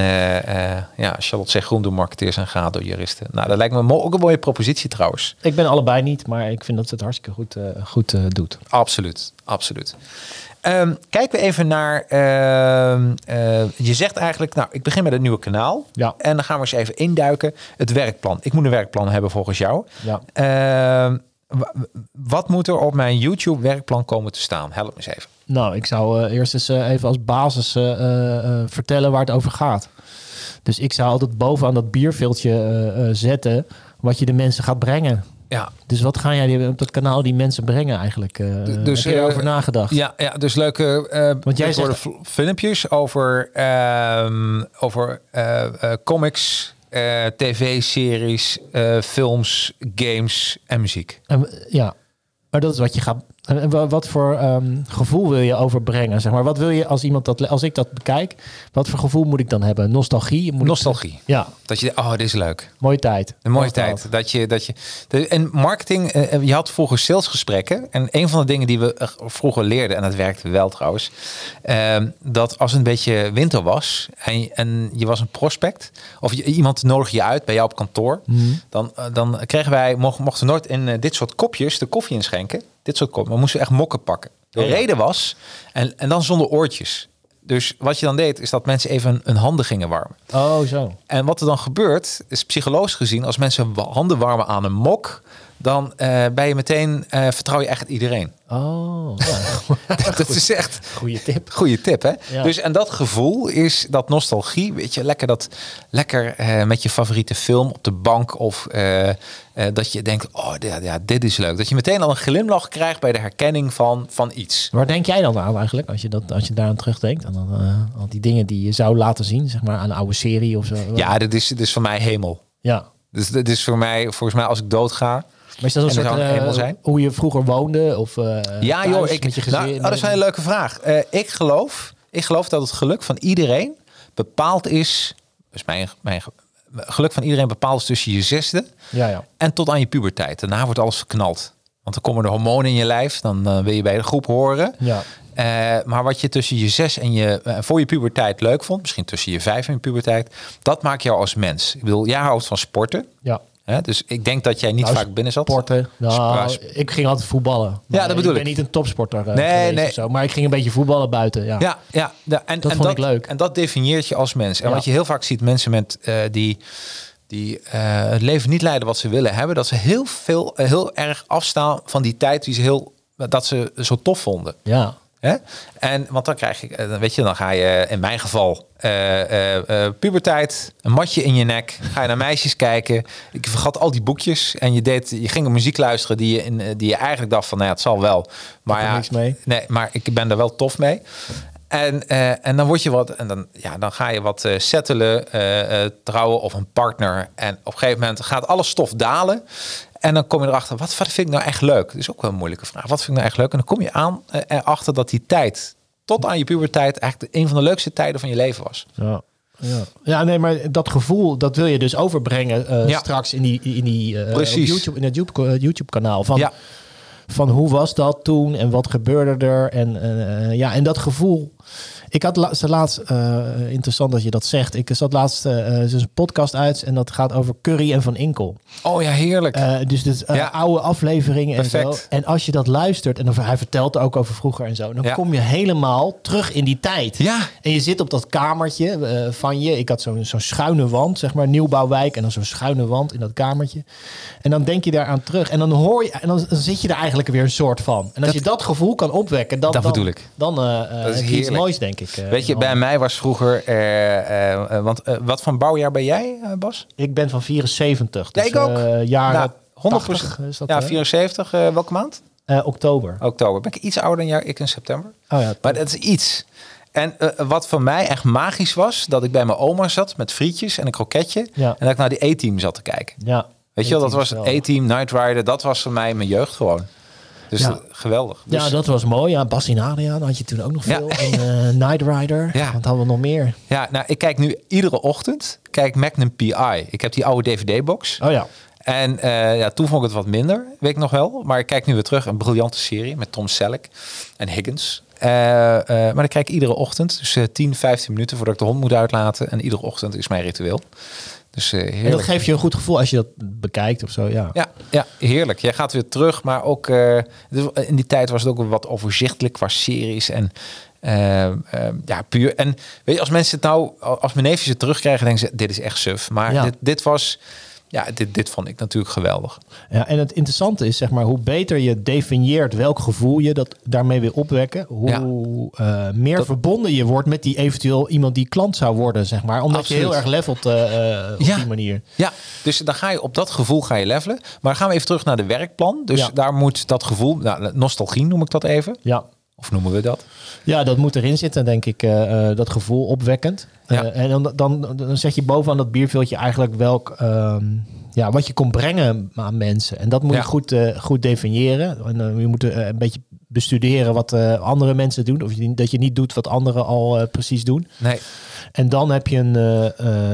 ja, Charlotte zegt groen door marketeers en gaat door juristen. Nou, dat lijkt me ook een mooie propositie trouwens. Ik ben allebei niet, maar ik vind dat ze het hartstikke goed, goed doet. Absoluut, absoluut. Ehm, kijken we even naar. ehm, eh, je zegt eigenlijk, nou, ik begin met het nieuwe kanaal. Ja. En dan gaan we eens even induiken. Het werkplan. Ik moet een werkplan hebben volgens jou. Ja. Ehm, wa- wat moet er op mijn YouTube werkplan komen te staan? Help me eens even. Nou, ik zou eh, eerst eens eh, even als basis vertellen waar het over gaat. Dus ik zou altijd bovenaan dat bierveeltje zetten wat je de mensen gaat brengen. Ja, Dus wat ga jij die- op dat kanaal die mensen brengen eigenlijk? eh dus, heb je eh, nagedacht? ja, ja dus leuke eh Want jij zegt- filmpjes over, ehm, over comics, tv-series, films, games en muziek. Ja, maar dat is wat je gaat. En- en wa- wat voor ehm, gevoel wil je overbrengen? Zeg maar, wat wil je als iemand dat, als ik dat bekijk, wat voor gevoel moet ik dan hebben? Nostalgie? Moet ik- Nostalgie. ja, Dat je, oh, dit is leuk. mooie tijd. Een mooie tijd. Dat je, dat je, de, en marketing, eh, je had vroeger salesgesprekken. En een van de dingen die we eh, vroeger leerden, en dat werkte wel trouwens, ehm, dat als het een beetje winter was en, je- en je was een prospect, of je, iemand nodigde je uit bij jou op kantoor, dan, eh, dan kregen wij, mochten, mochten nooit in eh, dit soort kopjes de koffie inschenken. Dit soort kopjes. We moesten echt mokken pakken. De Oh ja. reden was, en, en dan zonder oortjes. Dus wat je dan deed, is dat mensen even hun handen gingen warmen. Oh, zo. En wat er dan gebeurt, is psychologisch gezien, als mensen handen warmen aan een mok, dan eh, ben je meteen, eh, vertrouw je echt iedereen. Oh, ja. dat is echt goede tip. goede tip, hè? Ja. Dus en dat gevoel is dat nostalgie, weet je, lekker dat, lekker eh, met je favoriete film op de bank of dat je denkt, oh ja, ja, dit is leuk. Dat je meteen al een glimlach krijgt bij de herkenning van, van iets. Waar denk jij dan aan eigenlijk, als je, dat, als je daar aan terugdenkt? Aan, dan, aan die dingen die je zou laten zien, zeg maar, aan een oude serie of zo? Ja, dit is, dit is voor mij hemel. ja. Dus dit is voor mij, volgens mij, als ik doodga, Maar is dat een soort eh, zijn? hoe je vroeger woonde? Of, eh, Ja, thuis joh, ik, met je gezin? nou, oh, dat is een leuke vraag. Eh, ik, geloof, ik geloof dat het geluk van iedereen bepaald is. Dus mijn, mijn ge- geluk van iedereen bepaald is tussen je zesde Ja, ja. en tot aan je puberteit. Daarna wordt alles verknald. Want dan komen de hormonen in je lijf. Dan wil je bij de groep horen. Ja. Maar wat je tussen je zes en je voor je puberteit leuk vond, misschien tussen je vijf en je puberteit, dat maakt jou als mens. Ik bedoel, jij houdt van sporten. ja. Hè? Dus ik denk dat jij niet Nou, vaak binnen zat. Sporten. Nou, Sp- ik ging altijd voetballen. Maar dat bedoel ik. ik. ben niet een topsporter eh, Nee, nee. zo. Maar ik ging een beetje voetballen buiten. Ja. Ja, ja, ja. En, Dat en vond ik leuk. En dat definieert je als mens. En Ja. wat je heel vaak ziet, mensen met eh, die, die eh, het leven niet leiden wat ze willen hebben, dat ze heel veel, heel erg afstaan van die tijd die ze heel, dat ze zo tof vonden. ja. Hè? En want dan krijg ik, eh, weet je, dan ga je in mijn geval eh, puberteit, een matje in je nek, ga je naar meisjes kijken. Ik vergat al die boekjes en je deed, je ging op muziek luisteren die je in, die je eigenlijk dacht van, nou ja, het zal wel, maar ja, niks mee. nee, maar ik ben er wel tof mee. En, eh, en dan word je wat, en dan, ja, dan ga je wat eh settelen, eh, trouwen of een partner. En op een gegeven moment gaat alle stof dalen. En dan kom je erachter, wat, wat vind ik nou echt leuk? Dat is ook wel een moeilijke vraag. Wat vind ik nou echt leuk? En dan kom je aan erachter dat die tijd, tot aan je puberteit, eigenlijk een van de leukste tijden van je leven was. Ja. Ja. ja, nee, maar dat gevoel, dat wil je dus overbrengen Ja. straks in die, in die. YouTube, in het YouTube, YouTube kanaal. Van, Ja. Van hoe was dat toen en wat gebeurde er? En, eh, ja, en dat gevoel. Ik had la- ze laatst, eh, interessant dat je dat zegt. Ik zat laatst uh, een podcast uit en dat gaat over Curry en Van Inkel. Oh ja, heerlijk. Dus Ja. oude afleveringen en zo. En als je dat luistert, en dan, hij vertelt ook over vroeger en zo, dan Ja. kom je helemaal terug in die tijd. Ja. En je zit op dat kamertje van je. Ik had zo'n zo'n schuine wand, zeg maar, nieuwbouwwijk. En dan zo'n schuine wand in dat kamertje. En dan denk je daaraan terug. En dan hoor je, en dan, dan zit je er eigenlijk weer een soort van. En als je dat gevoel kan opwekken, dan, Dat dan, bedoel ik. dan Dat is heb je iets moois, denk ik. Eh, Weet je, bij mij was vroeger, eh, eh, want wat van bouwjaar ben jij, Bas? Ik ben van 74. Dus, Ja, ik ook. jaren Nou, 100 is dat, ja, hè? 74, eh, welke maand? Oktober. Oktober. Ben ik iets ouder dan jou? Ik in september. Oh ja, Maar dat is iets. En wat voor mij echt magisch was, dat ik bij mijn oma zat met frietjes en een kroketje. Ja. En dat ik naar die E-team zat te kijken. ja. Weet je wel, dat was. E-team, Night Rider. Dat was voor mij mijn jeugd gewoon. Dus Ja. geweldig. Dus, Ja, dat was mooi. Ja, Bas en Adriaan had je toen ook nog Ja. veel. En eh, Night Rider. Ja. Wat hadden we nog meer? ja, nou, ik kijk nu iedere ochtend, kijk Magnum PI. Ik heb die oude DVD-box. Oh ja. En eh, ja, toen vond ik het wat minder, weet ik nog wel. Maar ik kijk nu weer terug, een briljante serie met Tom Selleck en Higgins. Eh, maar dan kijk ik iedere ochtend, dus eh 10, 15 minuten voordat ik de hond moet uitlaten. En iedere ochtend is mijn ritueel. Dus eh En dat geeft je een goed gevoel als je dat bekijkt of zo. Ja. Ja, ja, heerlijk. Jij gaat weer terug, maar ook eh, in die tijd was het ook wat overzichtelijk qua series en eh, eh, ja, puur. En weet je, als mensen het nou, als mijn neefjes het terugkrijgen, denken ze, dit is echt suf. Maar Ja. dit, dit was, ja, dit, dit vond ik natuurlijk geweldig. Ja, en het interessante is, zeg maar, hoe beter je definieert welk gevoel je dat daarmee wil opwekken, hoe eh, meer Dat- verbonden je wordt met die eventueel iemand die klant zou worden, zeg maar. Omdat je heel erg levelt eh, eh, op Ja. die manier. Ja, dus dan ga je op dat gevoel ga je levelen. Maar dan gaan we even terug naar de werkplan. Dus Ja. daar moet dat gevoel, nou, nostalgie noem ik dat even. Ja. Of noemen we dat? Ja, dat moet erin zitten, denk ik. eh, eh, dat gevoel opwekkend. Ja. Eh, en dan, dan, dan zet je bovenaan dat bierveeltje eigenlijk welk, ehm, ja, wat je kon brengen aan mensen. En dat moet Ja. je goed, eh, goed definiëren. En, eh, je moet eh, een beetje bestuderen wat andere mensen doen. Of je, dat je niet doet wat anderen al precies doen. Nee. En dan heb je een.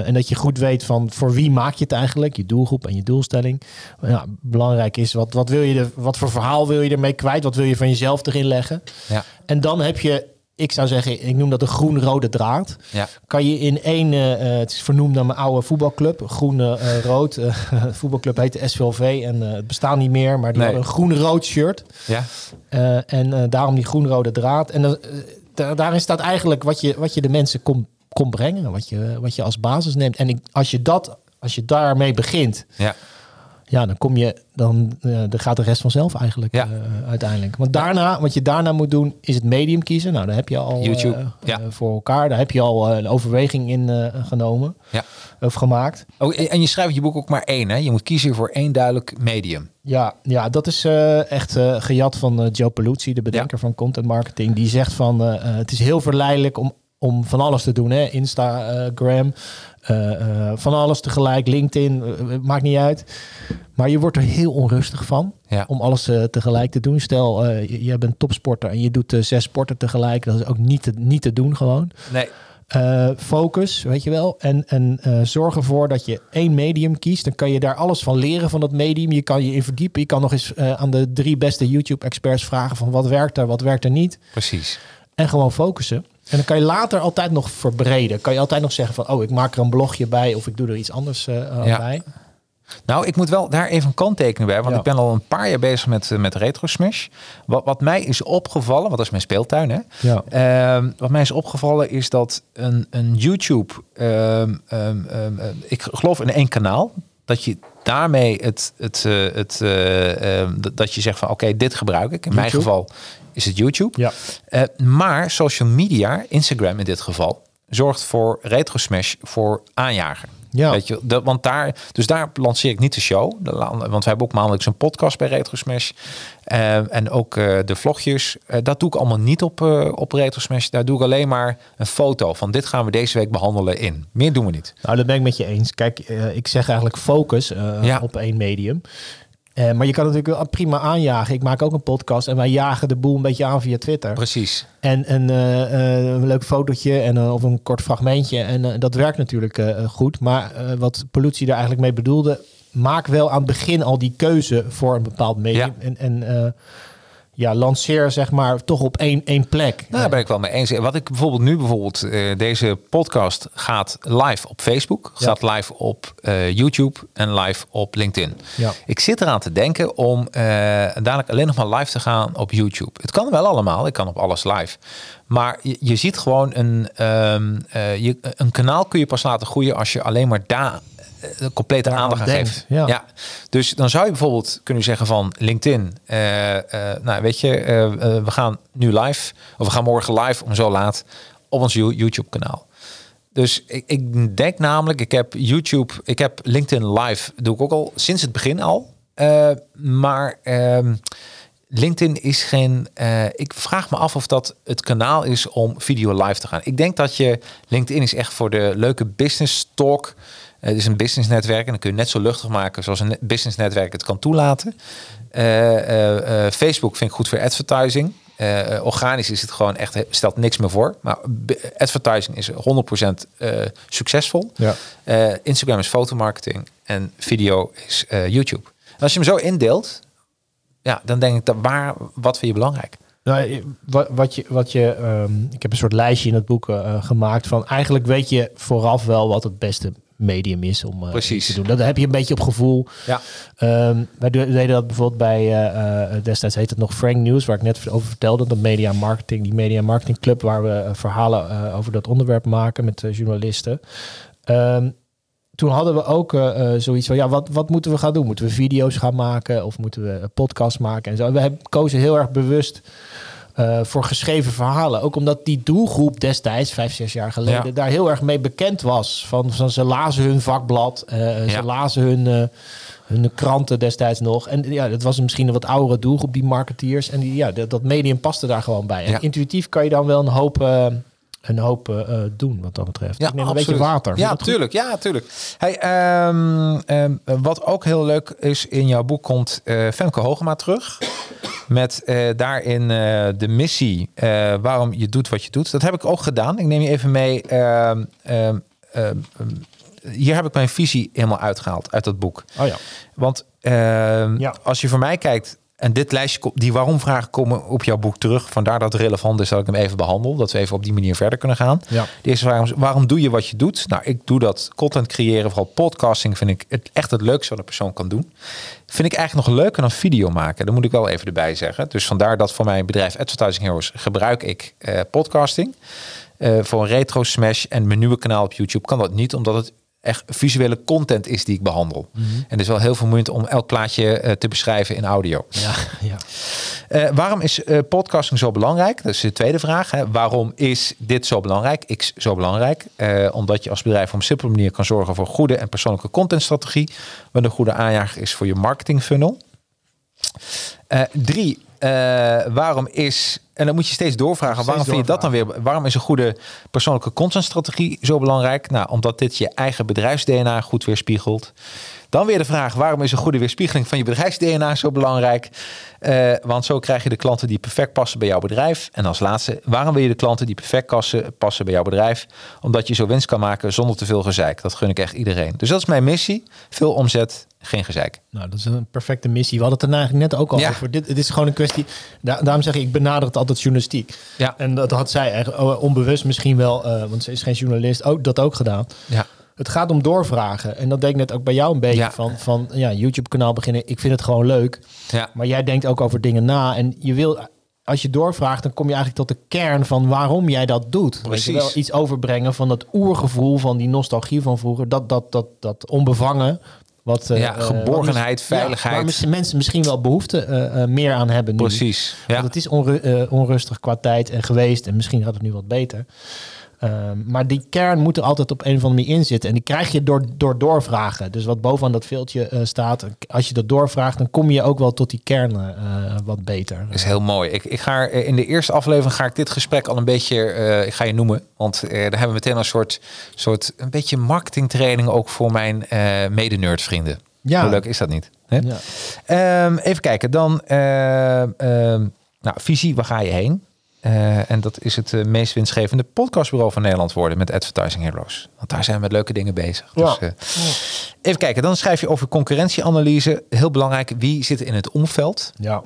en dat je goed weet van voor wie maak je het eigenlijk, je doelgroep en je doelstelling. Ja, belangrijk is wat, wat wil je er, wat voor verhaal wil je ermee kwijt? Wat wil je van jezelf erin leggen? Ja. En dan heb je, ik zou zeggen, ik noem dat de groen-rode draad. Ja. Kan je in één, eh, eh, het is vernoemd naar mijn oude voetbalclub, groen-rood. eh voetbalclub heette SVLV en het bestaat niet meer, maar die Nee. hadden een groen-rood shirt. Ja. En daarom die groen-rode draad. En daarin staat eigenlijk wat je, wat je de mensen kon, kon brengen, wat je, wat je als basis neemt. En ik, als je dat, als je daarmee begint, Ja. Ja, dan kom je, dan, eh, dan gaat de rest vanzelf eigenlijk Ja. eh, uiteindelijk. Want daarna, wat je daarna moet doen, is het medium kiezen. Nou, daar heb je al YouTube, eh, ja. eh, voor elkaar. Daar heb je al een overweging in genomen Ja. of gemaakt. Oh, en je schrijft je boek ook maar één, hè? Je moet kiezen voor één duidelijk medium. Ja, ja dat is echt gejat van Joe Paluzzi, de bedenker van content marketing. Die zegt van het is heel verleidelijk om, om van alles te doen. Hè? Instagram, van alles tegelijk, LinkedIn, eh, maakt niet uit. Maar je wordt er heel onrustig van Ja. om alles eh, tegelijk te doen. Stel, eh, je, bent topsporter en je doet eh, zes sporten tegelijk. Dat is ook niet te, niet te doen gewoon. Nee. Eh, focus, weet je wel. En, en eh, zorg ervoor dat je één medium kiest. Dan kan je daar alles van leren van dat medium. Je kan je in verdiepen. Je kan nog eens eh, aan de drie beste YouTube-experts vragen van wat werkt er, wat werkt er niet. Precies. En gewoon focussen. En dan kan je later altijd nog verbreden. Kan je altijd nog zeggen van, oh, ik maak er een blogje bij of ik doe er iets anders eh, eh, Ja. bij. Nou, ik moet wel daar even een kanttekening bij, want Ja. ik ben al een paar jaar bezig met, eh, met Retro Smash. Wat, wat mij is opgevallen, want dat is mijn speeltuin, hè? Ja. Ehm, wat mij is opgevallen is dat een, een YouTube, ehm, ehm, ehm, eh, ik geloof in één kanaal, dat je daarmee het, het, het, ehm, dat- je zegt van oké, dit gebruik ik. In mijn geval is het YouTube. Ja. Eh, maar social media, Instagram in dit geval, zorgt voor Retro Smash voor aanjager. Ja. Weet je, dat, want daar, dus daar lanceer ik niet de show. De want we hebben ook maandelijks een podcast bij Retro Smash. Eh, en ook eh, de vlogjes. Dat doe ik allemaal niet op, op Retro Smash. Daar doe ik alleen maar een foto van dit gaan we deze week behandelen in. Meer doen we niet. Nou, dat ben ik met je eens. Kijk, ik zeg eigenlijk focus Ja. op één medium. Eh, maar je kan natuurlijk wel prima aanjagen. Ik maak ook een podcast en wij jagen de boel een beetje aan via Twitter. Precies. En, eh, eh, een leuk fotootje en, of een kort fragmentje. En dat werkt natuurlijk goed. Maar wat Pollutie daar eigenlijk mee bedoelde... maak wel aan het begin al die keuze voor een bepaald medium. Ja. En, en ja, lanceer zeg maar toch op één, één plek. Nou, daar ben ik wel mee eens. Wat ik bijvoorbeeld nu bijvoorbeeld, eh, deze podcast gaat live op Facebook, Ja. gaat live op eh, YouTube en live op LinkedIn. Ja. Ik zit eraan te denken om eh, dadelijk alleen nog maar live te gaan op YouTube. Het kan wel allemaal, ik kan op alles live. Maar je, je ziet gewoon een, ehm, eh, je, een kanaal kun je pas laten groeien als je alleen maar daar complete Daaraan aandacht aan denkt, geeft. ja. Dus dan zou je bijvoorbeeld kunnen zeggen van LinkedIn, eh, eh, nou weet je, eh, eh, we gaan nu live, of we gaan morgen live om zo laat op ons You- YouTube kanaal. Dus ik, ik denk namelijk, ik heb YouTube, ik heb LinkedIn live, doe ik ook al sinds het begin al. Eh, maar ehm, LinkedIn is geen. eh, ik vraag me af of dat het kanaal is om video live te gaan. Ik denk dat je LinkedIn is echt voor de leuke business talk. Het is een business netwerk en dan kun je net zo luchtig maken zoals een business netwerk het kan toelaten. Eh, eh, eh, Facebook vind ik goed voor advertising. Organisch is het gewoon echt, stelt niks meer voor. Maar advertising is 100% eh, succesvol. Ja. Instagram is fotomarketing en video is YouTube. En als je hem zo indeelt, ja, dan denk ik dat waar, wat vind je belangrijk? Nou, wat, wat je, wat je ehm, ik heb een soort lijstje in het boek gemaakt van eigenlijk weet je vooraf wel wat het beste medium is om eh, Precies. te doen. Dat heb je een beetje op gevoel. Ja. Ehm, wij deden dat bijvoorbeeld bij, eh, eh, destijds heet het nog Frank News, waar ik net over vertelde, dat media marketing, die media marketing club, waar we verhalen over dat onderwerp maken met journalisten. Ehm, toen hadden we ook zoiets van, ja, wat, wat moeten we gaan doen? Moeten we video's gaan maken of moeten we een podcast maken en zo? We hebben, kozen heel erg bewust eh, voor geschreven verhalen. Ook omdat die doelgroep destijds, vijf, zes jaar geleden, Ja. daar heel erg mee bekend was. Van, van ze lazen hun vakblad, eh, Ja. ze lazen hun, eh, hun kranten destijds nog. En ja, dat was misschien een wat oudere doelgroep, die marketeers. En die, ja, dat, dat medium paste daar gewoon bij. En Ja. intuïtief kan je dan wel een hoop, een hoop eh, eh, doen wat dat betreft. ik neem een beetje water. Ja, goed? tuurlijk. Ja, tuurlijk. Hey, ehm, ehm, wat ook heel leuk is, in jouw boek komt eh Femke Hogema terug. Met daarin de missie waarom je doet wat je doet. Dat heb ik ook gedaan. Ik neem je even mee. ehm, hier heb ik mijn visie helemaal uitgehaald uit dat boek. Oh ja. Want Ja. als je voor mij kijkt, en dit lijstje, die waarom-vragen komen op jouw boek terug. Vandaar dat het relevant is dat ik hem even behandel. Dat we even op die manier verder kunnen gaan. Ja. De eerste vraag is, waarom doe je wat je doet? Nou, ik doe dat content creëren, vooral podcasting, vind ik het echt het leukste wat een persoon kan doen. Vind ik eigenlijk nog leuker dan video maken. Dat moet ik wel even erbij zeggen. Dus vandaar dat voor mijn bedrijf Advertising Heroes gebruik ik eh, podcasting. Eh, voor een retro smash en mijn nieuwe kanaal op YouTube kan dat niet, omdat het echt visuele content is die ik behandel. En het is wel heel vermoeiend om elk plaatje eh, te beschrijven in audio. Ja, ja. Eh, waarom is eh, podcasting zo belangrijk? Dat is de tweede vraag. Hè. Waarom is dit zo belangrijk? X zo belangrijk. Omdat je als bedrijf op een simpele manier kan zorgen voor goede en persoonlijke contentstrategie. Wat een goede aanjager is voor je marketing funnel. Eh, drie, waarom is, en dan moet je steeds doorvragen, waarom vind je dat dan weer, waarom is een goede persoonlijke contentstrategie zo belangrijk? Nou, omdat dit je eigen bedrijfs-DNA goed weerspiegelt. Dan weer de vraag, waarom is een goede weerspiegeling van je bedrijfs-DNA zo belangrijk? Eh, want zo krijg je de klanten die perfect passen bij jouw bedrijf. En als laatste, waarom wil je de klanten die perfect passen, passen bij jouw bedrijf? Omdat je zo winst kan maken zonder te veel gezeik. Dat gun ik echt iedereen. Dus dat is mijn missie. Veel omzet, geen gezeik. Nou, dat is een perfecte missie. We hadden het er eigenlijk net ook al Ja. over. Dit, het is gewoon een kwestie. Da- daarom zeg ik, ik benader het altijd journalistiek. Ja. En dat had zij eigenlijk oh, onbewust misschien wel, eh, want ze is geen journalist, ook dat ook gedaan. Ja. Het gaat om doorvragen. En dat deed ik net ook bij jou een beetje Ja. van, van ja, YouTube-kanaal beginnen. Ik vind het gewoon leuk. Ja. Maar jij denkt ook over dingen na. En je wil, als je doorvraagt, dan kom je eigenlijk tot de kern van waarom jij dat doet. Je Precies. wel, iets overbrengen van dat oergevoel, van die nostalgie van vroeger. Dat, dat, dat, dat onbevangen. Wat, eh, Ja, eh, geborgenheid, wat mis- veiligheid. waar mensen misschien wel behoefte eh, eh, meer aan hebben nu. Precies. Ja. Want het is onru- eh, onrustig qua tijd en geweest. En misschien gaat het nu wat beter. Ehm, maar die kern moet er altijd op een of andere manier in zitten. En die krijg je door, door doorvragen. Dus wat bovenaan dat veeltje eh, staat. Als je dat doorvraagt, dan kom je ook wel tot die kern eh, wat beter. is heel mooi. Ik, ik ga er- in de eerste aflevering ga ik dit gesprek al een beetje, eh, ik ga je noemen, want eh, daar hebben we meteen een soort, soort een beetje marketingtraining ook voor mijn eh mede-nerd vrienden. Ja. Hoe leuk is dat niet? Hè? Ja. Ehm, even kijken, dan eh, ehm, nou, visie, waar ga je heen? Eh, en dat is het eh, meest winstgevende podcastbureau van Nederland worden met Advertising Heroes. Want daar zijn we met leuke dingen bezig. Ja. Dus, eh, even kijken, dan schrijf je over concurrentieanalyse. Heel belangrijk, wie zit in het omveld? Ja.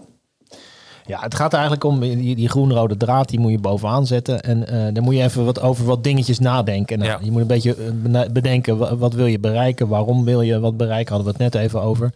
Ja, het gaat er eigenlijk om die, die groen-rode draad, die moet je bovenaan zetten. En eh dan moet je even wat over wat dingetjes nadenken. Nou, Ja. Je moet een beetje eh, bedenken, wa- wat wil je bereiken? Waarom wil je wat bereiken? Hadden we het net even over.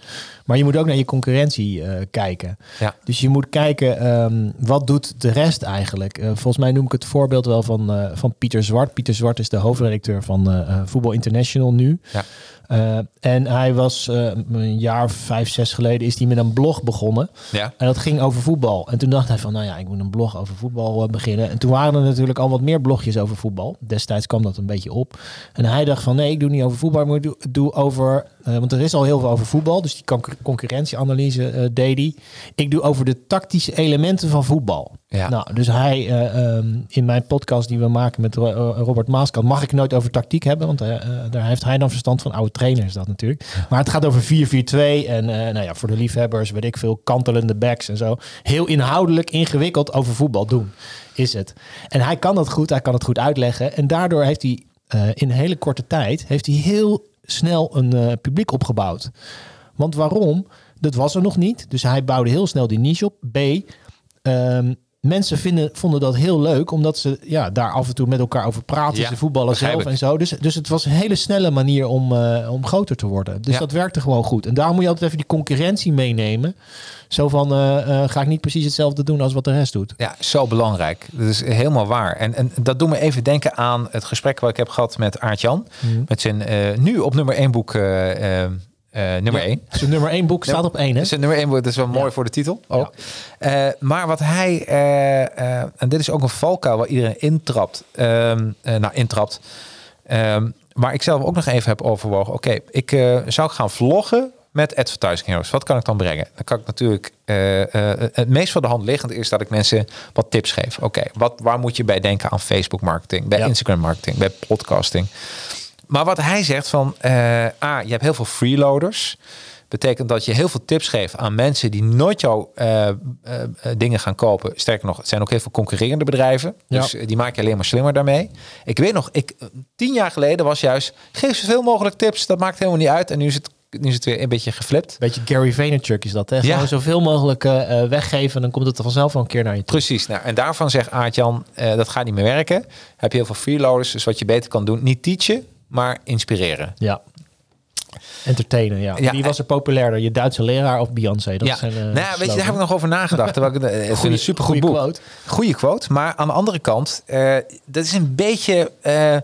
Maar je moet ook naar je concurrentie eh, kijken. Ja. Dus je moet kijken, ehm, wat doet de rest eigenlijk? Volgens mij noem ik het voorbeeld wel van, van Pieter Zwart. Pieter Zwart is de hoofdredacteur van Voetbal International nu. Ja. Eh, en hij was eh, een jaar of vijf, zes geleden is hij met een blog begonnen. Ja. En dat ging over voetbal. En toen dacht hij van, nou ja, ik moet een blog over voetbal eh, beginnen. En toen waren er natuurlijk al wat meer blogjes over voetbal. Destijds kwam dat een beetje op. En hij dacht van, nee, ik doe niet over voetbal, maar ik doe, doe over... eh, want er is al heel veel over voetbal, dus die concur- concurrentieanalyse eh, deed hij. Ik doe over de tactische elementen van voetbal. Ja. Nou, dus hij, eh, ehm, in mijn podcast die we maken met Ro- Robert Maaskant, mag ik nooit over tactiek hebben, want daar heeft hij dan verstand van. Oude trainer is dat natuurlijk. Maar het gaat over 4-4-2 en nou ja, voor de liefhebbers, weet ik veel, kantelende backs en zo. Heel inhoudelijk, ingewikkeld over voetbal doen, is het. En hij kan dat goed, hij kan het goed uitleggen. En daardoor heeft hij in een hele korte tijd, heeft hij heel snel een eh, publiek opgebouwd. Want waarom? Dat was er nog niet. Dus hij bouwde heel snel die niche op. B, Ehm, mensen vinden, vonden dat heel leuk, omdat ze ja, daar af en toe met elkaar over praten. Ja, ze voetballen zelf en zo. Dus, dus het was een hele snelle manier om, eh, om groter te worden. Dus Ja. dat werkte gewoon goed. En daarom moet je altijd even die concurrentie meenemen. Zo van, eh, eh, ga ik niet precies hetzelfde doen als wat de rest doet. Ja, zo belangrijk. Dat is helemaal waar. En, en dat doet me even denken aan het gesprek wat ik heb gehad met Aart-Jan. Mhm. Met zijn nu op nummer 1 boek, nummer 1. Zijn nummer één boek staat op één, hè? Zijn nummer 1 boek, dat is wel mooi Ja. voor de titel ook. Eh, maar wat hij, eh, eh, en dit is ook een valkuil waar iedereen intrapt. eh, nou, intrapt. Ehm, waar ik zelf ook nog even heb overwogen. Oké, ik eh, zou gaan vloggen met Advertising Heroes. Wat kan ik dan brengen? Dan kan ik natuurlijk eh, eh, het meest voor de hand liggend is dat ik mensen wat tips geef. Oké, wat waar moet je bij denken aan Facebook marketing, bij Ja. Instagram marketing, bij podcasting? Maar wat hij zegt van, eh A, je hebt heel veel freeloaders. Betekent dat je heel veel tips geeft aan mensen die nooit jouw eh, eh, dingen gaan kopen. Sterker nog, het zijn ook heel veel concurrerende bedrijven. Ja. Dus die maak je alleen maar slimmer daarmee. Ik weet nog, ik, tien jaar geleden was juist, geef zoveel mogelijk tips. Dat maakt helemaal niet uit. En nu is het, nu is het weer een beetje geflipt. Beetje Gary Vaynerchuk is dat, hè? Ja. Gewoon zoveel mogelijk eh, weggeven, dan komt het er vanzelf wel een keer naar je toe. Precies. Nou, en daarvan zegt Aart-Jan, dat gaat niet meer werken. Heb je heel veel freeloaders. Dus wat je beter kan doen, niet teachen, maar inspireren. Ja. Entertainen, ja. Ja, Wie was er populairder? Je Duitse leraar of Beyoncé? Dat ja, zijn, eh, nou, ja, weet je, daar heb ik nog over nagedacht. Terwijl ik, het- Goeie- een supergoed goeie boek. quote. Goeie quote. Maar aan de andere kant, eh, dat is een beetje, eh,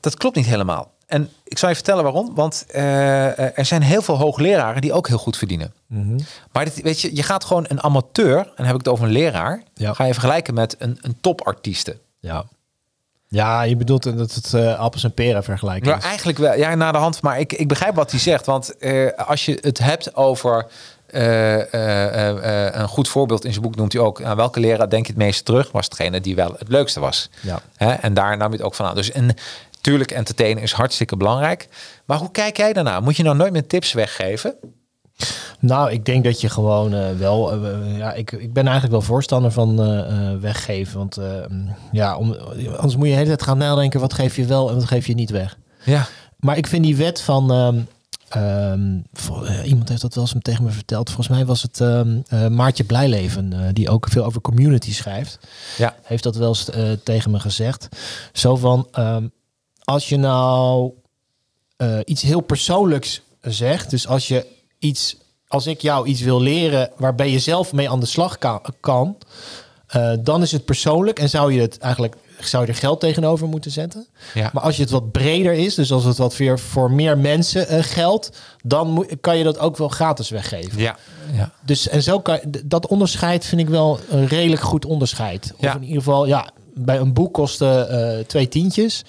dat klopt niet helemaal. En ik zal je vertellen waarom. Want eh, er zijn heel veel hoogleraren die ook heel goed verdienen. Mhm. Maar dit, weet je, je gaat gewoon een amateur, en dan heb ik het over een leraar, Ja. ga je vergelijken met een, een topartieste. Ja. Ja, je bedoelt dat het eh, appels en peren vergelijken Ja, is. eigenlijk wel. Ja, na de hand. Maar ik, ik begrijp wat hij zegt. Want eh, als je het hebt over eh, een goed voorbeeld in zijn boek noemt hij ook. Aan welke leraar denk je het meest terug? Was degene die wel het leukste was. Ja. Hè? En daar nam je het ook van aan. Dus en, tuurlijk, entertainen is hartstikke belangrijk. Maar hoe kijk jij daarna? Moet je nou nooit meer tips weggeven? Nou, ik denk dat je gewoon eh, wel... eh, ja, ik, ik ben eigenlijk wel voorstander van eh, weggeven. Want eh, ja, om, anders moet je de hele tijd gaan nadenken... wat geef je wel en wat geef je niet weg. Ja. Maar ik vind die wet van... ehm, ehm, eh, iemand heeft dat wel eens tegen me verteld. Volgens mij was het eh, Maartje Blijleven... die ook veel over community schrijft. Ja. heeft dat wel eens tegen me gezegd. Zo van, als je nou iets heel persoonlijks zegt, dus als je iets, als ik jou iets wil leren waarbij je zelf mee aan de slag ka- kan, eh, dan is het persoonlijk en zou je het eigenlijk zou je er geld tegenover moeten zetten. Ja. Maar als je het wat breder is, dus als het wat weer voor meer mensen eh, geldt, dan moet, kan je dat ook wel gratis weggeven. Ja, ja. Dus en zo kan dat onderscheid vind ik wel een redelijk goed onderscheid. Of Ja. in ieder geval, ja, bij een boek kosten eh, twee tientjes.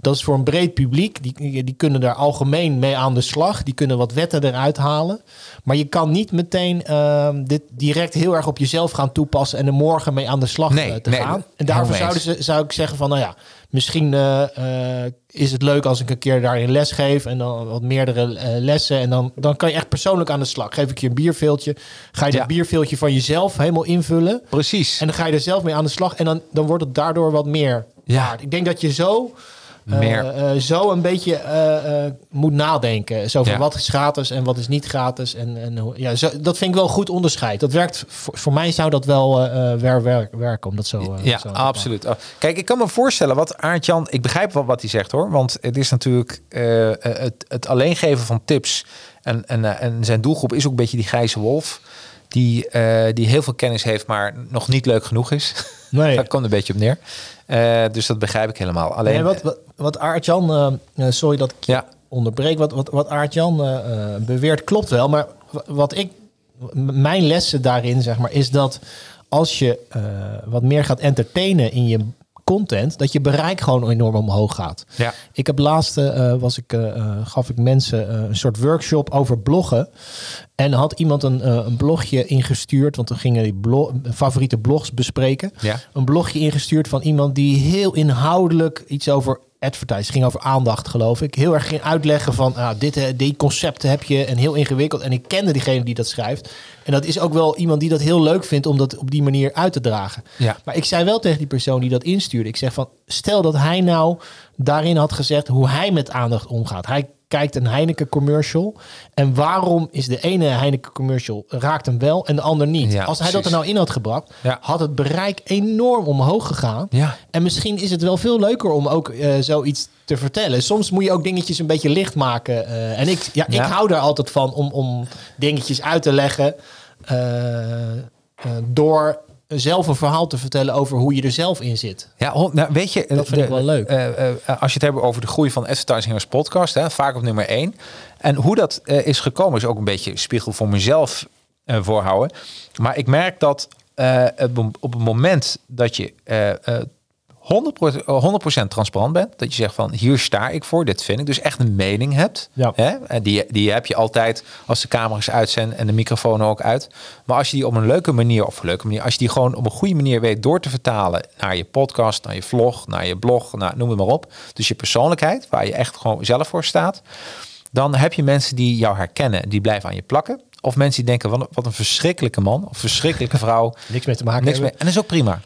Dat is voor een breed publiek. Die, die kunnen daar algemeen mee aan de slag. Die kunnen wat wetten eruit halen. Maar je kan niet meteen ehm, dit direct heel erg op jezelf gaan toepassen en er morgen mee aan de slag Nee, eh, te nee, gaan. En daarvoor zouden ze, zou ik zeggen van, nou ja, misschien eh, eh, is het leuk als ik een keer daarin les geef en dan wat meerdere lessen. En dan, dan kan je echt persoonlijk aan de slag. Geef ik je een bierveeltje, ga je Ja. dat bierveeltje van jezelf helemaal invullen. Precies. En dan ga je er zelf mee aan de slag. En dan, dan wordt het daardoor wat meer Ja. waard. Ik denk dat je zo, Meer. eh, zo een beetje eh, eh, moet nadenken. Zo van Ja. wat is gratis en wat is niet gratis. En, en ja, zo, dat vind ik wel een goed onderscheid. Dat werkt, voor, voor mij zou dat wel eh, eh, wer- wer- werken. Om dat zo, eh, Ja, zo absoluut. Oh, Kijk, ik kan me voorstellen wat Aart-Jan... Ik begrijp wel wat hij zegt hoor. Want het is natuurlijk eh, eh, het, het alleen geven van tips. En, en, eh, en zijn doelgroep is ook een beetje die grijze wolf. Die, eh, die heel veel kennis heeft, maar nog niet leuk genoeg is. Nee. Daar komt een beetje op neer. Eh, dus dat begrijp ik helemaal. Alleen, Nee, wat, wat, wat Aart-Jan, eh, eh, sorry dat ik Ja. onderbreek, wat, wat, wat Aart-Jan beweert klopt wel. Maar wat ik, mijn lessen daarin zeg maar, is dat als je wat meer gaat entertainen in je content, dat je bereik gewoon enorm omhoog gaat. Ja. Ik heb laatst eh, was ik, eh, eh, gaf ik mensen een soort workshop over bloggen. En had iemand een, een blogje ingestuurd, want we gingen die favoriete blogs bespreken. Ja. Een blogje ingestuurd van iemand die heel inhoudelijk iets over advertise ging over aandacht, geloof ik. Heel erg ging uitleggen van ah, dit, eh, die concepten heb je en heel ingewikkeld. En ik kende diegene die dat schrijft. En dat is ook wel iemand die dat heel leuk vindt om dat op die manier uit te dragen. Ja. Maar ik zei wel tegen die persoon die dat instuurde. Ik zeg van, stel dat hij nou daarin had gezegd hoe hij met aandacht omgaat. Hij kijkt een Heineken commercial. En waarom is de ene Heineken commercial raakt hem wel en de ander niet? Ja, Als hij dat er nou in had gebracht, Ja. had het bereik enorm omhoog gegaan. Ja. En misschien is het wel veel leuker om ook eh, zoiets te vertellen. Soms moet je ook dingetjes een beetje licht maken. eh, en ik, ja, ik hou daar altijd van om, om dingetjes uit te leggen. eh, door zelf een verhaal te vertellen over hoe je er zelf in zit. Ja, nou, weet je, Dat vind ik wel leuk. eh, eh, als je het hebt over de groei van Advertising Heroes podcast, hè, vaak op nummer één. En hoe dat eh, is gekomen, is ook een beetje spiegel voor mezelf eh, voorhouden. Maar ik merk dat eh, op het moment dat je eh, eh, 100%, eh, 100% transparant bent, dat je zegt van hier sta ik voor, dit vind ik, dus echt een mening hebt. Ja. Hè? En die, die heb je altijd als de camera's uit zijn en de microfoon ook uit. Maar als je die op een leuke manier, of een leuke manier, als je die gewoon op een goede manier weet door te vertalen naar je podcast, naar je vlog, naar je blog, naar, noem het maar op. Dus je persoonlijkheid, waar je echt gewoon zelf voor staat. Dan heb je mensen die jou herkennen, die blijven aan je plakken. Of mensen die denken, wat een, wat een verschrikkelijke man of verschrikkelijke vrouw. Niks mee te maken Niks mee. En dat is ook prima.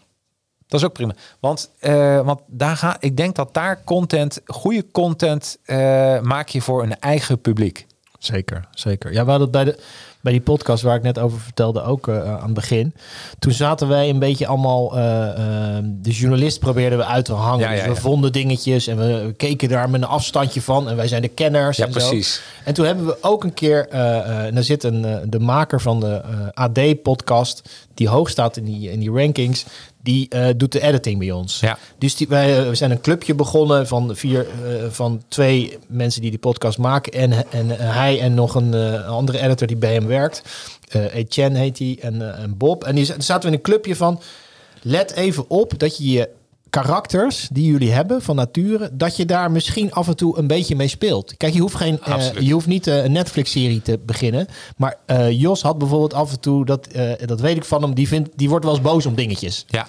Dat is ook prima. Want, eh, want daar ga, ik denk dat daar content, goede content, eh, maak je voor een eigen publiek. Zeker, zeker. Ja, we hadden bij, de, bij die podcast waar ik net over vertelde ook eh, aan het begin. Toen zaten wij een beetje allemaal... de journalist probeerden we uit te hangen. Ja, dus ja, we vonden dingetjes en we keken daar met een afstandje van. En wij zijn de kenners Ja, en zo. precies. En toen hebben we ook een keer... en daar zit een, de maker van de AD-podcast... die hoog staat in die, in die rankings... die eh, doet de editing bij ons. Ja. Dus die, wij eh, we zijn een clubje begonnen van vier, eh, van twee mensen die die podcast maken. En, en hij en nog een andere editor die bij hem werkt. Etienne heet hij en, en Bob. En die zaten we in een clubje van. Let even op dat je je karakters die jullie hebben van nature, dat je daar misschien af en toe een beetje mee speelt. Kijk, je hoeft, geen, eh, je hoeft niet eh, een Netflix-serie te beginnen. Maar eh, Jos had bijvoorbeeld af en toe, dat, dat weet ik van hem, die, vindt, die wordt wel eens boos om dingetjes. Ja.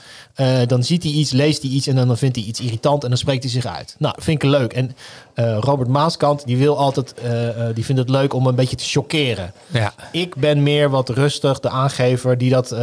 Dan ziet hij iets, leest hij iets en dan vindt hij iets irritant en dan spreekt hij zich uit. Nou, vind ik leuk. En eh, Robert Maaskant, die wil altijd, eh, eh, die vindt het leuk om een beetje te chockeren. Ja. Ik ben meer wat rustig, de aangever die dat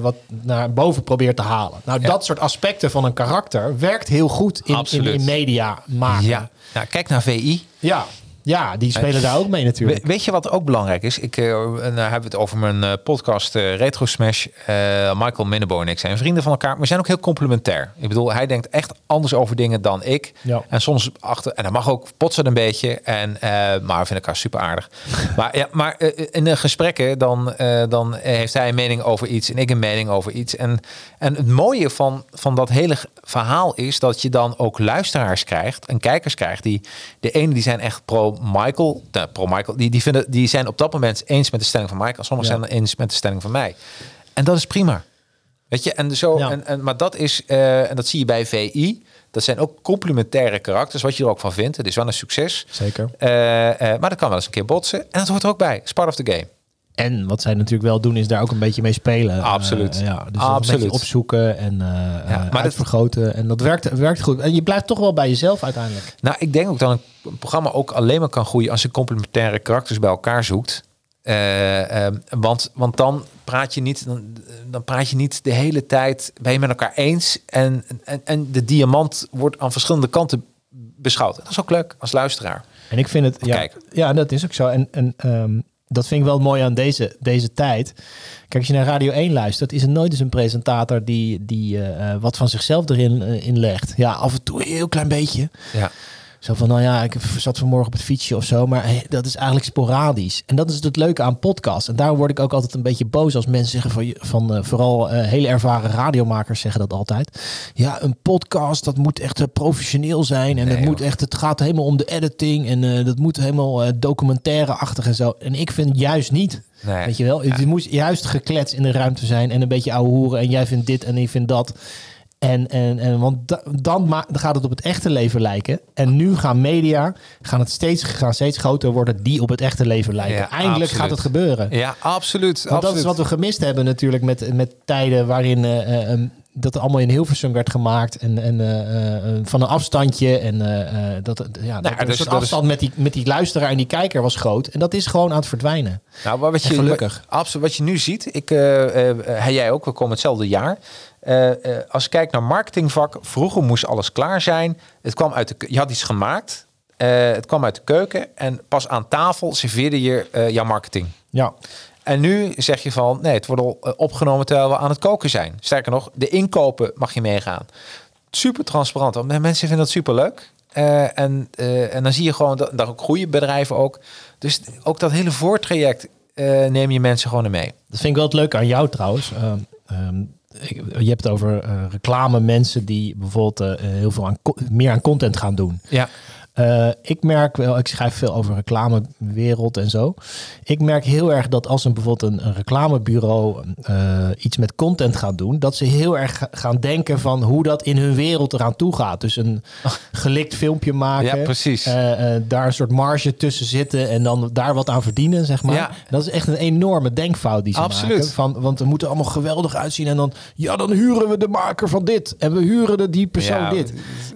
wat naar boven probeert te halen. Nou, Ja. dat soort aspecten van een karakter werkt heel goed in, in media maken. Ja. Nou, kijk naar VI. ja. Ja, die spelen daar ook mee natuurlijk. We- weet je wat ook belangrijk is? Ik eh, en dan hebben we het over mijn eh, podcast eh, Retro Smash. Eh, Michael Minnebo en ik zijn vrienden van elkaar. Maar we zijn ook heel complementair. Ik bedoel, hij denkt echt anders over dingen dan ik. Ja. En soms achter, en dat mag ook potsen een beetje. En, eh, maar we vinden elkaar super aardig. maar ja, maar eh, in de gesprekken dan, eh, dan heeft hij een mening over iets en ik een mening over iets. En, en het mooie van, van dat hele verhaal is dat je dan ook luisteraars krijgt en kijkers krijgt. Die, de ene die zijn echt pro-Michael, nou, pro-Michael, die, die, vinden, die zijn op dat moment eens met de stelling van Michael. Sommigen Ja. zijn eens met de stelling van mij. En dat is prima. Weet je, en zo, Ja. en, en, maar dat is, eh, en dat zie je bij VI, dat zijn ook complementaire karakters, wat je er ook van vindt. Het is wel een succes. Zeker. Eh, eh, maar dat kan wel eens een keer botsen. En dat hoort er ook bij. It's part of the game. En wat zij natuurlijk wel doen, is daar ook een beetje mee spelen. Absoluut. Eh, ja, dus Absoluut. een beetje opzoeken en eh Ja, maar maar. En dat werkt, werkt goed. En je blijft toch wel bij jezelf uiteindelijk. Nou, ik denk ook dat een programma ook alleen maar kan groeien als je complementaire karakters bij elkaar zoekt. Eh, eh, want, want dan praat je niet, dan, dan praat je niet de hele tijd, ben je met elkaar eens en, en, en de diamant wordt aan verschillende kanten beschouwd. Dat is ook leuk als luisteraar. En ik vind het, ja, Kijk. ja, dat is ook zo. En, en ehm, dat vind ik wel mooi aan deze, deze tijd. Kijk, als je naar Radio 1 luistert, is er nooit eens een presentator die, die eh, eh, wat van zichzelf erin eh, inlegt. Ja, af en toe een heel klein beetje. Ja. Zo van, nou ja, ik zat vanmorgen op het fietsje of zo, maar hey, dat is eigenlijk sporadisch. En dat is het leuke aan podcasts. En daar word ik ook altijd een beetje boos als mensen zeggen van, van eh, vooral eh, hele ervaren radiomakers zeggen dat altijd. Ja, een podcast, dat moet echt eh, professioneel zijn en Nee, het moet echt, het gaat helemaal om de editing en dat moet helemaal documentaire-achtig en zo. En ik vind juist niet. Nee. Weet je wel, het moet juist geklets in de ruimte zijn en een beetje ouwe hoeren en jij vindt dit en ik vind dat. En, en, en want da- dan, ma- dan gaat het op het echte leven lijken. En nu gaan media gaan het steeds, gaan steeds groter worden die op het echte leven lijken. Ja, Eindelijk absoluut. gaat het gebeuren. Ja, absoluut. Want dat is wat we gemist hebben natuurlijk met, met tijden waarin eh, ehm, dat allemaal in Hilversum werd gemaakt. En, en eh, van een afstandje. En dat, ja, dat, ja, een dus soort dat is- afstand met, die, met die luisteraar en die kijker was groot. En dat is gewoon aan het verdwijnen. Nou, wat je, En gelukkig. Wat, absoluut, wat je nu ziet, ik, jij ook, we komen hetzelfde jaar. Eh, eh, als je kijkt naar marketingvak, vroeger moest alles klaar zijn. Het kwam uit de, je had iets gemaakt, eh, het kwam uit de keuken en pas aan tafel serveerde je eh, jouw marketing. Ja, En nu zeg je van, nee, het wordt al opgenomen terwijl we aan het koken zijn. Sterker nog, de inkopen mag je meegaan. Super transparant, want mensen vinden dat super leuk. en, eh, en dan zie je gewoon dat daar ook groeien bedrijven ook. Dus ook dat hele voortraject eh, neem je mensen gewoon in mee. Dat vind ik wel het leuke aan jou trouwens. Ehm, ehm, ik- je hebt het over eh, reclame mensen die bijvoorbeeld eh, heel veel aan meer aan content gaan doen. Ja, Eh, ik merk wel, ik schrijf veel over reclamewereld en zo. Ik merk heel erg dat als een bijvoorbeeld een, een reclamebureau eh, iets met content gaat doen, dat ze heel erg ga- gaan denken van hoe dat in hun wereld eraan toe gaat. Dus een gelikt filmpje maken. Ja, precies. eh, daar een soort marge tussen zitten en dan daar wat aan verdienen, zeg maar. Ja. Dat is echt een enorme denkfout die ze Absoluut. maken. Van, want we moeten allemaal geweldig uitzien en dan, ja, dan huren we de maker van dit en we huren de, die persoon Ja, dit.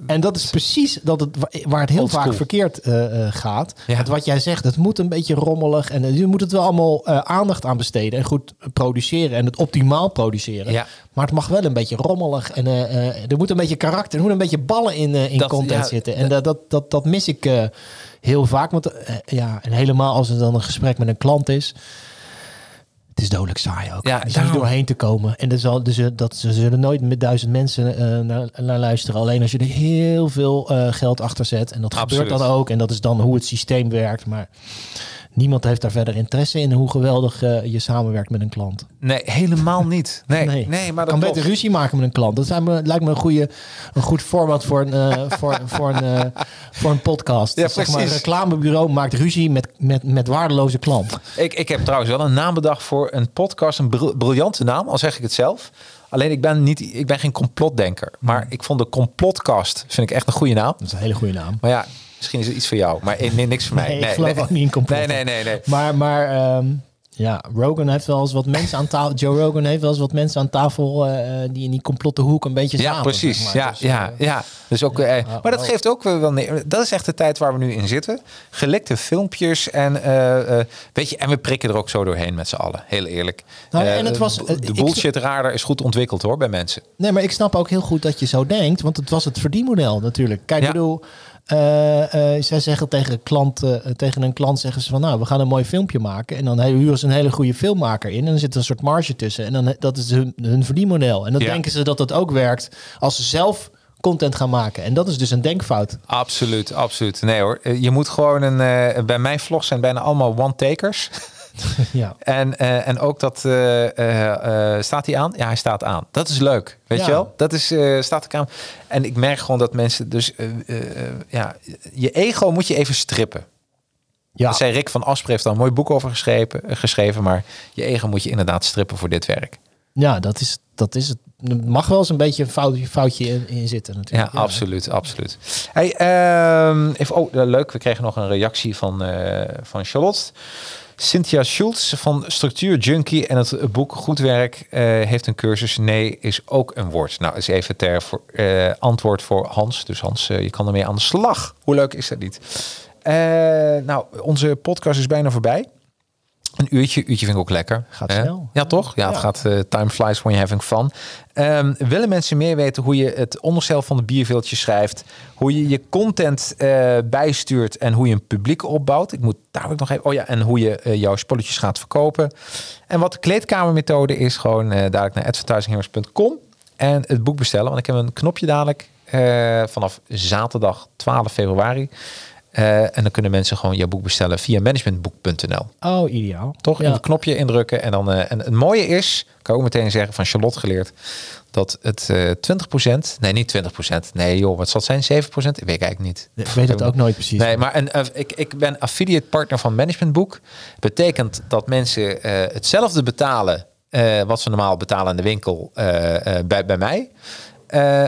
En dat is precies dat het, wa- waar het heel vaak verkeerd eh, eh, gaat. Ja. Want wat jij zegt, het moet een beetje rommelig en eh, je moet het wel allemaal aandacht aan besteden en goed produceren en het optimaal produceren. Ja. Maar het mag wel een beetje rommelig en er moet een beetje karakter, er moet een beetje ballen in, in Dat- content ja, zitten. En dat, dat, dat, dat mis ik heel vaak. Want ja, en helemaal als het dan een gesprek met een klant is. Het is dodelijk saai ook. Ja, niet daarom. doorheen te komen. En er zal, dus, eh, dat, ze zullen nooit met duizend mensen eh, naar, naar luisteren. Alleen als je er heel veel eh, geld achter zet. En dat Absoluut. gebeurt dan ook. En dat is dan hoe het systeem werkt. Maar niemand heeft daar verder interesse in. Hoe geweldig eh, je samenwerkt met een klant. nee, helemaal niet. Nee, nee. maar dat kan beter ruzie maken met een klant. Dat zijn me, lijkt me een, goede, een goed format voor een, eh, voor, voor een, eh, voor een podcast. Ja, zeg maar, een reclamebureau maakt ruzie met, met, met waardeloze klant. Ik, ik heb trouwens wel een naam bedacht voor een podcast. Een bril- briljante naam, al zeg ik het zelf. Alleen ik ben, niet, ik ben geen complotdenker. Maar ik vond de complotcast vind ik echt een goede naam. Dat is een hele goede naam. Maar ja, misschien is het iets voor jou. Maar nee, niks voor mij. Nee, ik geloof ook niet in complotten. Nee, nee, nee. nee. Maar, maar ehm, ja, Rogan heeft wel eens wat mensen aan tafel. Joe Rogan heeft wel eens wat mensen aan tafel eh, die in die complotte hoek een beetje Ja, samen. precies. zeg maar. Ja, Dus, ja, eh, ja. Dus ook, eh, oh, maar dat geeft ook wel nee, Dat is echt de tijd waar we nu in zitten. Gelikte filmpjes en weet je, en we prikken er ook zo doorheen met z'n allen. Heel eerlijk. Nou en het was- de bullshit radar is goed ontwikkeld hoor bij mensen. Nee, maar ik snap ook heel goed dat je zo denkt. Want het was het verdienmodel natuurlijk. Kijk, Ja. ik bedoel, Eh, eh, zij zeggen tegen een, klant, eh, tegen een klant zeggen ze van nou, we gaan een mooi filmpje maken. En dan huren ze een hele goede filmmaker in. En dan zit er een soort marge tussen. En dan dat is hun, hun verdienmodel. En dan Ja. denken ze dat dat ook werkt als ze zelf content gaan maken. En dat is dus een denkfout. Absoluut, absoluut. Nee hoor, je moet gewoon een. bij mijn vlogs zijn bijna allemaal one-takers. ja. En, eh, en ook dat eh, eh, staat hij aan? Ja, hij staat aan. Dat is leuk, weet Ja. je wel? Dat is staat ik aan. En ik merk gewoon dat mensen dus ja, je ego moet je even strippen. Ja. Dat zei Rick van Asper heeft daar een mooi boek over geschreven, geschreven, maar je ego moet je inderdaad strippen voor dit werk. ja, dat is, dat is het. Er mag wel eens een beetje een foutje, foutje in, in zitten Ja, natuurlijk. absoluut, absoluut. Hey, ehm, even, oh, leuk. We kregen nog een reactie van, van Charlotte. Cynthia Schultz van Structuur Junkie en het boek Goed Werk eh, heeft een cursus. Nee is ook een woord. Nou, is even ter eh, antwoord voor Hans. Dus Hans, eh, je kan ermee aan de slag. Hoe leuk is dat niet? Nou, onze podcast is bijna voorbij. Een uurtje, uurtje vind ik ook lekker. Gaat snel. Ja, toch? Ja, het gaat eh, time flies when you're having fun. Ehm, willen mensen meer weten hoe je het onderstel van de bierveeltje schrijft, hoe je je content eh, bijstuurt en hoe je een publiek opbouwt? Ik moet daar ook nog even. Oh ja, en hoe je eh, jouw spulletjes gaat verkopen. En wat de kleedkamermethode is, gewoon dadelijk naar advertisingheroes.com en het boek bestellen. Want ik heb een knopje dadelijk vanaf zaterdag 12 februari. Eh, en dan kunnen mensen gewoon jouw boek bestellen via managementboek.nl. Oh, ideaal. Toch? Ja. Een knopje indrukken. En, dan, eh, en het mooie is, kan ik ook meteen zeggen, van Charlotte geleerd, dat het eh 20%, nee niet 20%, nee joh, wat zal het zijn? 7%? Ik weet eigenlijk niet. Ik weet het ook nooit precies. Nee, maar een, eh, ik, ik ben affiliate partner van Managementboek. Betekent dat mensen hetzelfde betalen wat ze normaal betalen in de winkel bij, bij mij.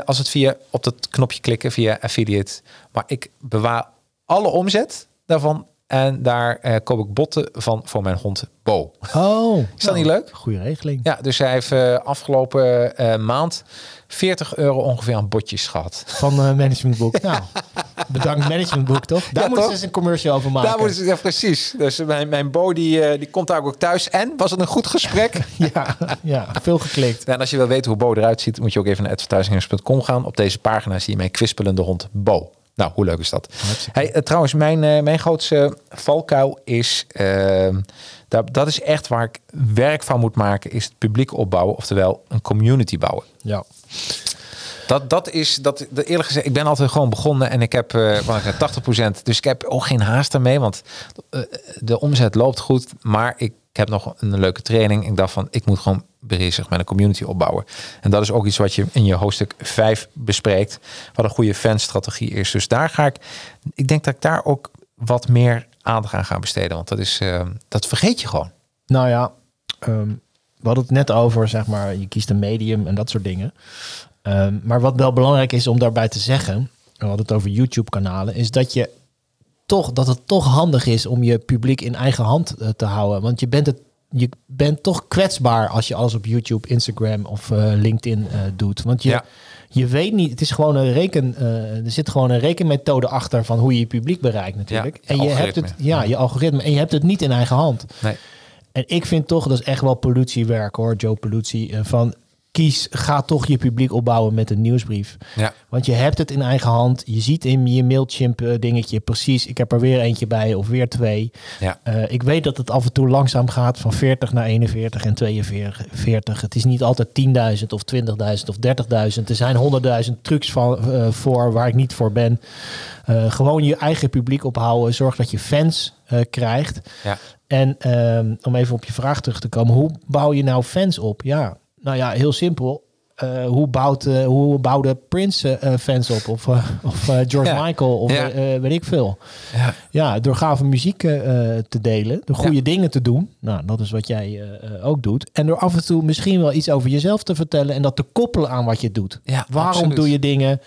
Als het via op dat knopje klikken via affiliate. Maar ik bewaar alle omzet daarvan. En daar eh, koop ik botten van voor mijn hond Bo. Oh, Is dat niet leuk? Goede regeling. Ja, dus hij heeft eh, afgelopen eh, maand 40 euro ongeveer aan botjes gehad. Van managementboek. nou, bedankt managementboek, toch? Daar Ja, moeten ze eens een commercial over maken. Daar moeten ze, ja, precies. Dus mijn, mijn Bo die, die komt daar ook thuis. En was het een goed gesprek? Ja, ja, veel geklikt. en als je wil weten hoe Bo eruit ziet, moet je ook even naar advertisingers.com gaan. Op deze pagina zie je mijn kwispelende hond Bo. Nou, hoe leuk is dat? Hey, eh, trouwens, mijn, eh, mijn grootste valkuil is... eh, dat, dat is echt waar ik werk van moet maken, is het publiek opbouwen. Oftewel, een community bouwen. Ja. Dat, dat is, dat, eerlijk gezegd, ik ben altijd gewoon begonnen en ik heb eh, zeg, 80%. Dus ik heb ook geen haast ermee, want eh, de omzet loopt goed. Maar ik heb nog een leuke training. Ik dacht van, ik moet gewoon bezig met een community opbouwen. En dat is ook iets wat je in je hoofdstuk 5 bespreekt. Wat een goede fanstrategie is. Dus daar ga ik, ik denk dat ik daar ook wat meer aandacht aan ga besteden. Want dat is, eh, dat vergeet je gewoon. Nou ja, ehm, we hadden het net over, zeg maar, je kiest een medium en dat soort dingen. Ehm, maar wat wel belangrijk is om daarbij te zeggen, en we hadden het over YouTube-kanalen, is dat je toch, dat het toch handig is om je publiek in eigen hand eh, te houden. Want je bent het je bent toch kwetsbaar als je alles op YouTube, Instagram of eh, LinkedIn eh, doet. Want je, Ja. je weet niet, het is gewoon een reken, eh, er zit gewoon een rekenmethode achter van hoe je je publiek bereikt natuurlijk. Ja, je en je hebt het, ja, je algoritme. En je hebt het niet in eigen hand. Nee. En ik vind toch, dat is echt wel politiewerk hoor, Joe Pollutie, van kies, ga toch je publiek opbouwen met een nieuwsbrief. Ja. Want je hebt het in eigen hand. Je ziet in je Mailchimp eh, dingetje precies, ik heb er weer eentje bij of weer twee. Ja. Eh, ik weet dat het af en toe langzaam gaat van 40 naar 41 en 42. Het is niet altijd 10.000 of 20.000 of 30.000. Er zijn 100.000 trucs van, eh, voor waar ik niet voor ben. Gewoon je eigen publiek ophouden. Zorg dat je fans krijgt. Ja. En ehm, om even op je vraag terug te komen. Hoe bouw je nou fans op? Ja, nou ja, heel simpel. Eh, hoe, bouwt, eh, hoe bouwde Prince eh, fans op? Of, of George Ja. Michael? Of Ja. weet ik veel. Ja. Ja, door gave muziek te delen. Door goede dingen te doen. Nou, dat is wat jij ook doet. En door af en toe misschien wel iets over jezelf te vertellen. En dat te koppelen aan wat je doet. Waarom absoluut. doe je dingen?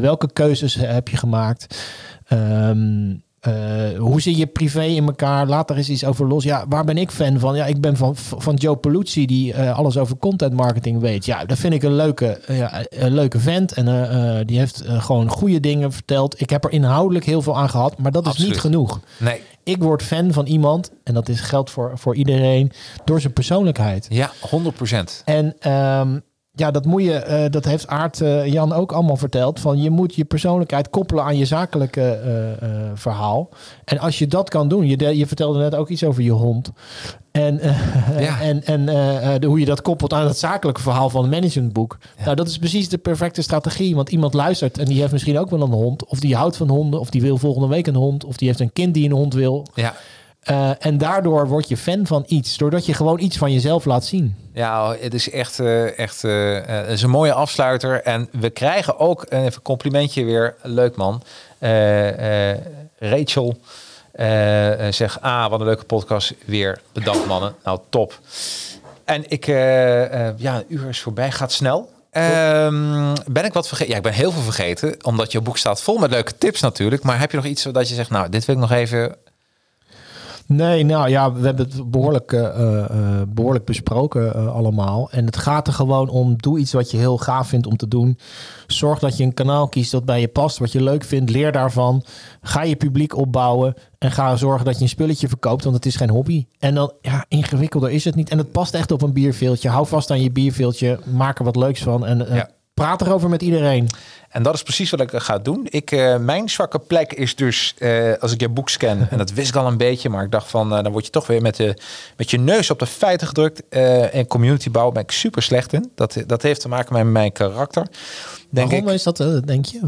Welke keuzes heb je gemaakt? Ehm, eh, hoe zit je privé in elkaar? Laat er eens iets over los. Ja, waar ben ik fan van? Ja, ik ben van, van Joe Poluzzi, die eh, alles over content marketing weet. Ja, dat vind ik een leuke, een leuke vent. En die heeft gewoon goede dingen verteld. Ik heb er inhoudelijk heel veel aan gehad, maar dat is niet genoeg. Nee. Ik word fan van iemand, en dat is, geldt voor, voor iedereen, door zijn persoonlijkheid. Ja, 100 procent. En ehm, ja, dat moet je, eh, dat heeft Aart eh, Jan ook allemaal verteld. Van je moet je persoonlijkheid koppelen aan je zakelijke eh, verhaal. En als je dat kan doen, je, de- je vertelde net ook iets over je hond. En, Ja. en, en de- hoe je dat koppelt aan het zakelijke verhaal van een managementboek. Nou, dat is precies de perfecte strategie. Want iemand luistert en die heeft misschien ook wel een hond. Of die houdt van honden. Of die wil volgende week een hond. Of die heeft een kind die een hond wil. Ja. Eh, en daardoor word je fan van iets. Doordat je gewoon iets van jezelf laat zien. Ja, het is echt, eh, echt eh, het is een mooie afsluiter. En we krijgen ook even een complimentje weer. Leuk man. Rachel zegt, ah, wat een leuke podcast. Weer bedankt mannen. Nou, top. En ik, ja, een uur is voorbij. Gaat snel. Ehm, ben ik wat vergeten? Ja, ik ben heel veel vergeten. Omdat je boek staat vol met leuke tips natuurlijk. Maar heb je nog iets dat je zegt, nou, dit wil ik nog even... Nee, nou ja, we hebben het behoorlijk, eh, eh, eh, behoorlijk besproken allemaal. En het gaat er gewoon om, doe iets wat je heel gaaf vindt om te doen. Zorg dat je een kanaal kiest dat bij je past, wat je leuk vindt. Leer daarvan. Ga je publiek opbouwen. En ga zorgen dat je een spulletje verkoopt, want het is geen hobby. En dan, ja, ingewikkelder is het niet. En het past echt op een bierveeltje. Hou vast aan je bierveeltje. Maak er wat leuks van. En Ja. praat erover met iedereen. En dat is precies wat ik ga doen. Ik, eh, mijn zwakke plek is dus, eh, als ik je boek scan, en dat wist ik al een beetje, maar ik dacht van, eh, dan word je toch weer met, de, met je neus op de feiten gedrukt. En community bouwen ben ik super slecht in. Dat, dat heeft te maken met mijn karakter. Denk Waarom ik. is dat, denk je?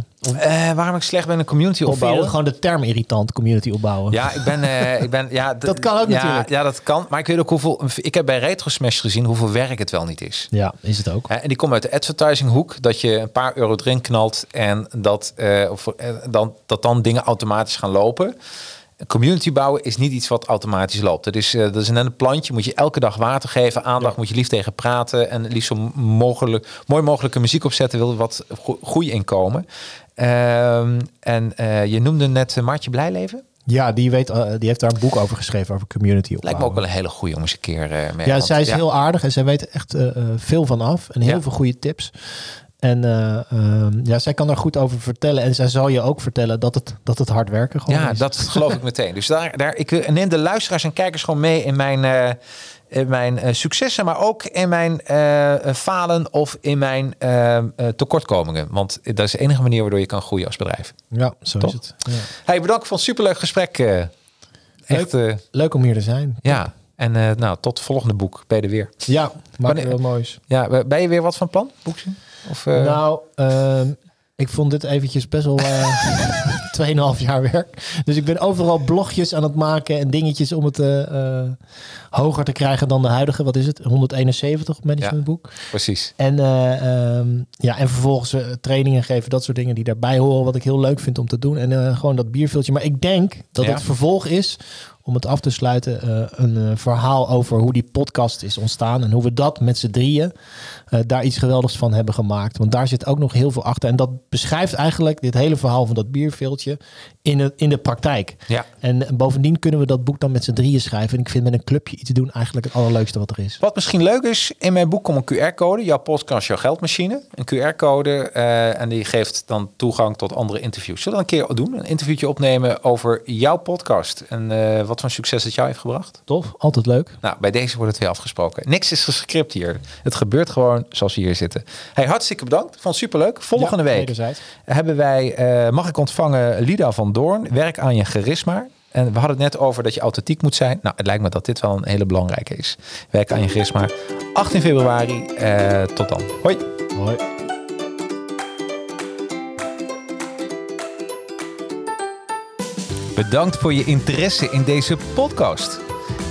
Waarom ik slecht ben in community of opbouwen? gewoon de term irritant, community opbouwen? Ja, ik ben, ik ben, ja, Dat kan ook ja, natuurlijk. Ja, dat kan. Maar ik weet ook hoeveel. Ik heb bij Retro Smash gezien hoeveel werk het wel niet is. Ja, is het ook. En die komt uit de advertising hoek, dat je een paar euro erin knalt en dat, eh, of, eh, dan, dat dan dingen automatisch gaan lopen. Community bouwen is niet iets wat automatisch loopt. Het is, eh, dat is net een plantje, moet je elke dag water geven, aandacht, moet je lief tegen praten en liefst zo mogelijk, mooi mogelijke muziek opzetten, wil wat groei inkomen. Ehm, en je noemde net Maartje Blijleven. Ja, die, weet, die heeft daar een boek over geschreven, over community Lijkt me ook opbouwen. wel een hele goeie om eens een keer mee. Ja, want- zij is heel aardig en zij weet echt veel van af. En heel Ja. veel goede tips. En eh, ehm, ja, zij kan daar goed over vertellen. En zij zal je ook vertellen dat het, dat het hard werken gewoon Ja, is. dat geloof ik meteen. Dus daar, daar ik wil- neem de luisteraars en kijkers gewoon mee in mijn, eh, in mijn eh, successen, maar ook in mijn eh, eh, falen of in mijn eh, eh, tekortkomingen. Want dat is de enige manier waardoor je kan groeien als bedrijf. Ja, zo is het. Ja. Hey, bedankt voor een superleuk gesprek. eh. echt, eh, Leuk om hier te zijn. ja. En eh, nou, tot het volgende boek. Ben je er weer? Ja, maak Wanneer- er wel moois. Ja, ben je weer wat van plan? Boekje? Of, eh, Nou, ehm, ik vond dit eventjes best wel eh 2,5 jaar werk. Dus ik ben overal blogjes aan het maken en dingetjes om het eh, hoger te krijgen dan de huidige. Wat is het? 171 managementboek. precies. En, eh, ehm, ja, en vervolgens trainingen geven, dat soort dingen die daarbij horen, wat ik heel leuk vind om te doen. En gewoon dat bierveeltje. Maar ik denk dat Ja. het vervolg is, om het af te sluiten, een verhaal over hoe die podcast is ontstaan. En hoe we dat met z'n drieën eh, daar iets geweldigs van hebben gemaakt. Want daar zit ook nog heel veel achter. En dat beschrijft eigenlijk dit hele verhaal van dat bierveeltje in, het, in de praktijk. Ja. En bovendien kunnen we dat boek dan met z'n drieën schrijven. En ik vind met een clubje iets doen eigenlijk het allerleukste wat er is. Wat misschien leuk is, in mijn boek komt een QR-code. Jouw podcast, jouw geldmachine. Een QR-code eh, en die geeft dan toegang tot andere interviews. Zullen we dat een keer doen? Een interviewtje opnemen over jouw podcast. En eh, wat voor succes het jou heeft gebracht? Tof, altijd leuk. Nou, bij deze wordt het weer afgesproken. Niks is gescript hier. Het gebeurt gewoon zoals hier zitten. Hey, hartstikke bedankt. Vond het superleuk. Volgende Ja, week wederzijds. hebben wij, eh, mag ik ontvangen, Lida van Doorn. Werk aan je charisma. En we hadden het net over dat je authentiek moet zijn. Nou, het lijkt me dat dit wel een hele belangrijke is. Werk aan je charisma. 18 februari. Eh, tot dan. Hoi. Hoi. Bedankt voor je interesse in deze podcast.